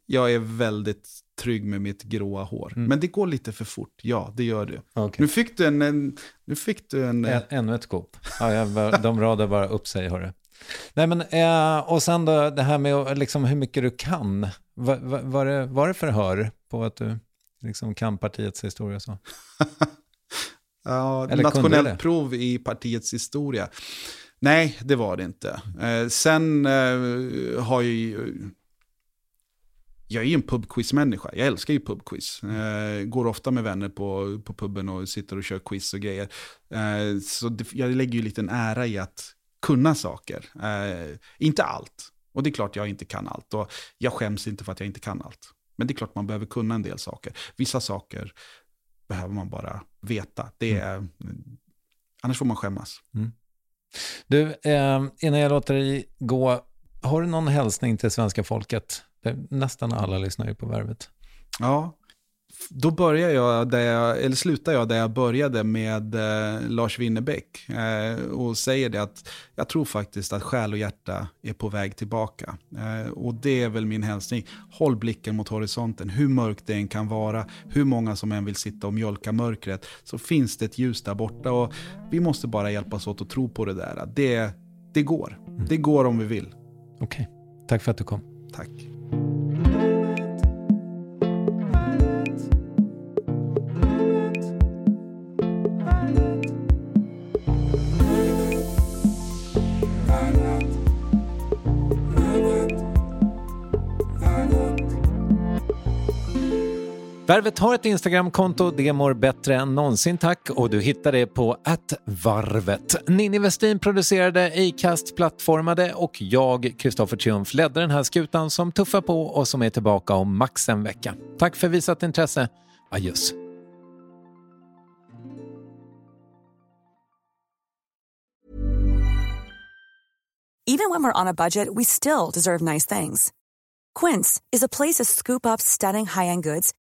Speaker 4: jag är väldigt trygg med mitt gråa hår. Mm. Men det går lite för fort, ja det gör det. Okay. Nu fick du en... en nu fick du en...
Speaker 3: en ännu ett skop. Ja, jag, de radar bara upp sig, hörru. Nej men, eh, och sen då det här med liksom, hur mycket du kan. Var, var, var, det, var det förhör på att du liksom kan partiets historia så? [laughs]
Speaker 4: ja, Eller nationellt prov i partiets historia. Nej, det var det inte. Eh, sen eh, har ju... Jag är ju en pubquiz-människa. Jag älskar ju pubquiz. Eh, går ofta med vänner på, på puben och sitter och kör quiz och grejer. Eh, så det, jag lägger ju lite en ära i att kunna saker. Eh, inte allt. Och det är klart jag inte kan allt. Och jag skäms inte för att jag inte kan allt. Men det är klart man behöver kunna en del saker. Vissa saker behöver man bara veta. Det är, mm. Annars får man skämmas. Mm.
Speaker 3: Du, eh, innan jag låter dig gå, har du någon hälsning till svenska folket? Nästan alla lyssnar ju på Värvet.
Speaker 4: Ja, då börjar jag där jag, eller slutar jag där jag började med eh, Lars Winnerbäck eh, och säger det att jag tror faktiskt att själ och hjärta är på väg tillbaka. Eh, och det är väl min hälsning. Håll blicken mot horisonten, hur mörkt det än kan vara, hur många som än vill sitta och mjölka mörkret, så finns det ett ljus där borta och vi måste bara hjälpas åt att tro på det där. Det, det går. Mm. Det går om vi vill.
Speaker 3: Okej, okay. tack för att du kom.
Speaker 4: Tack.
Speaker 3: Värvet har ett Instagramkonto, det mår bättre än någonsin tack och du hittar det på varvet. Ninni Westin producerade, Acast plattformade och jag, Kristoffer Triumf, ledde den här skutan som tuffar på och som är tillbaka om max en vecka. Tack för visat intresse. Adjöss.
Speaker 6: Even when we're on a budget, we still deserve nice things. Quince is a place to scoop up stunning high-end goods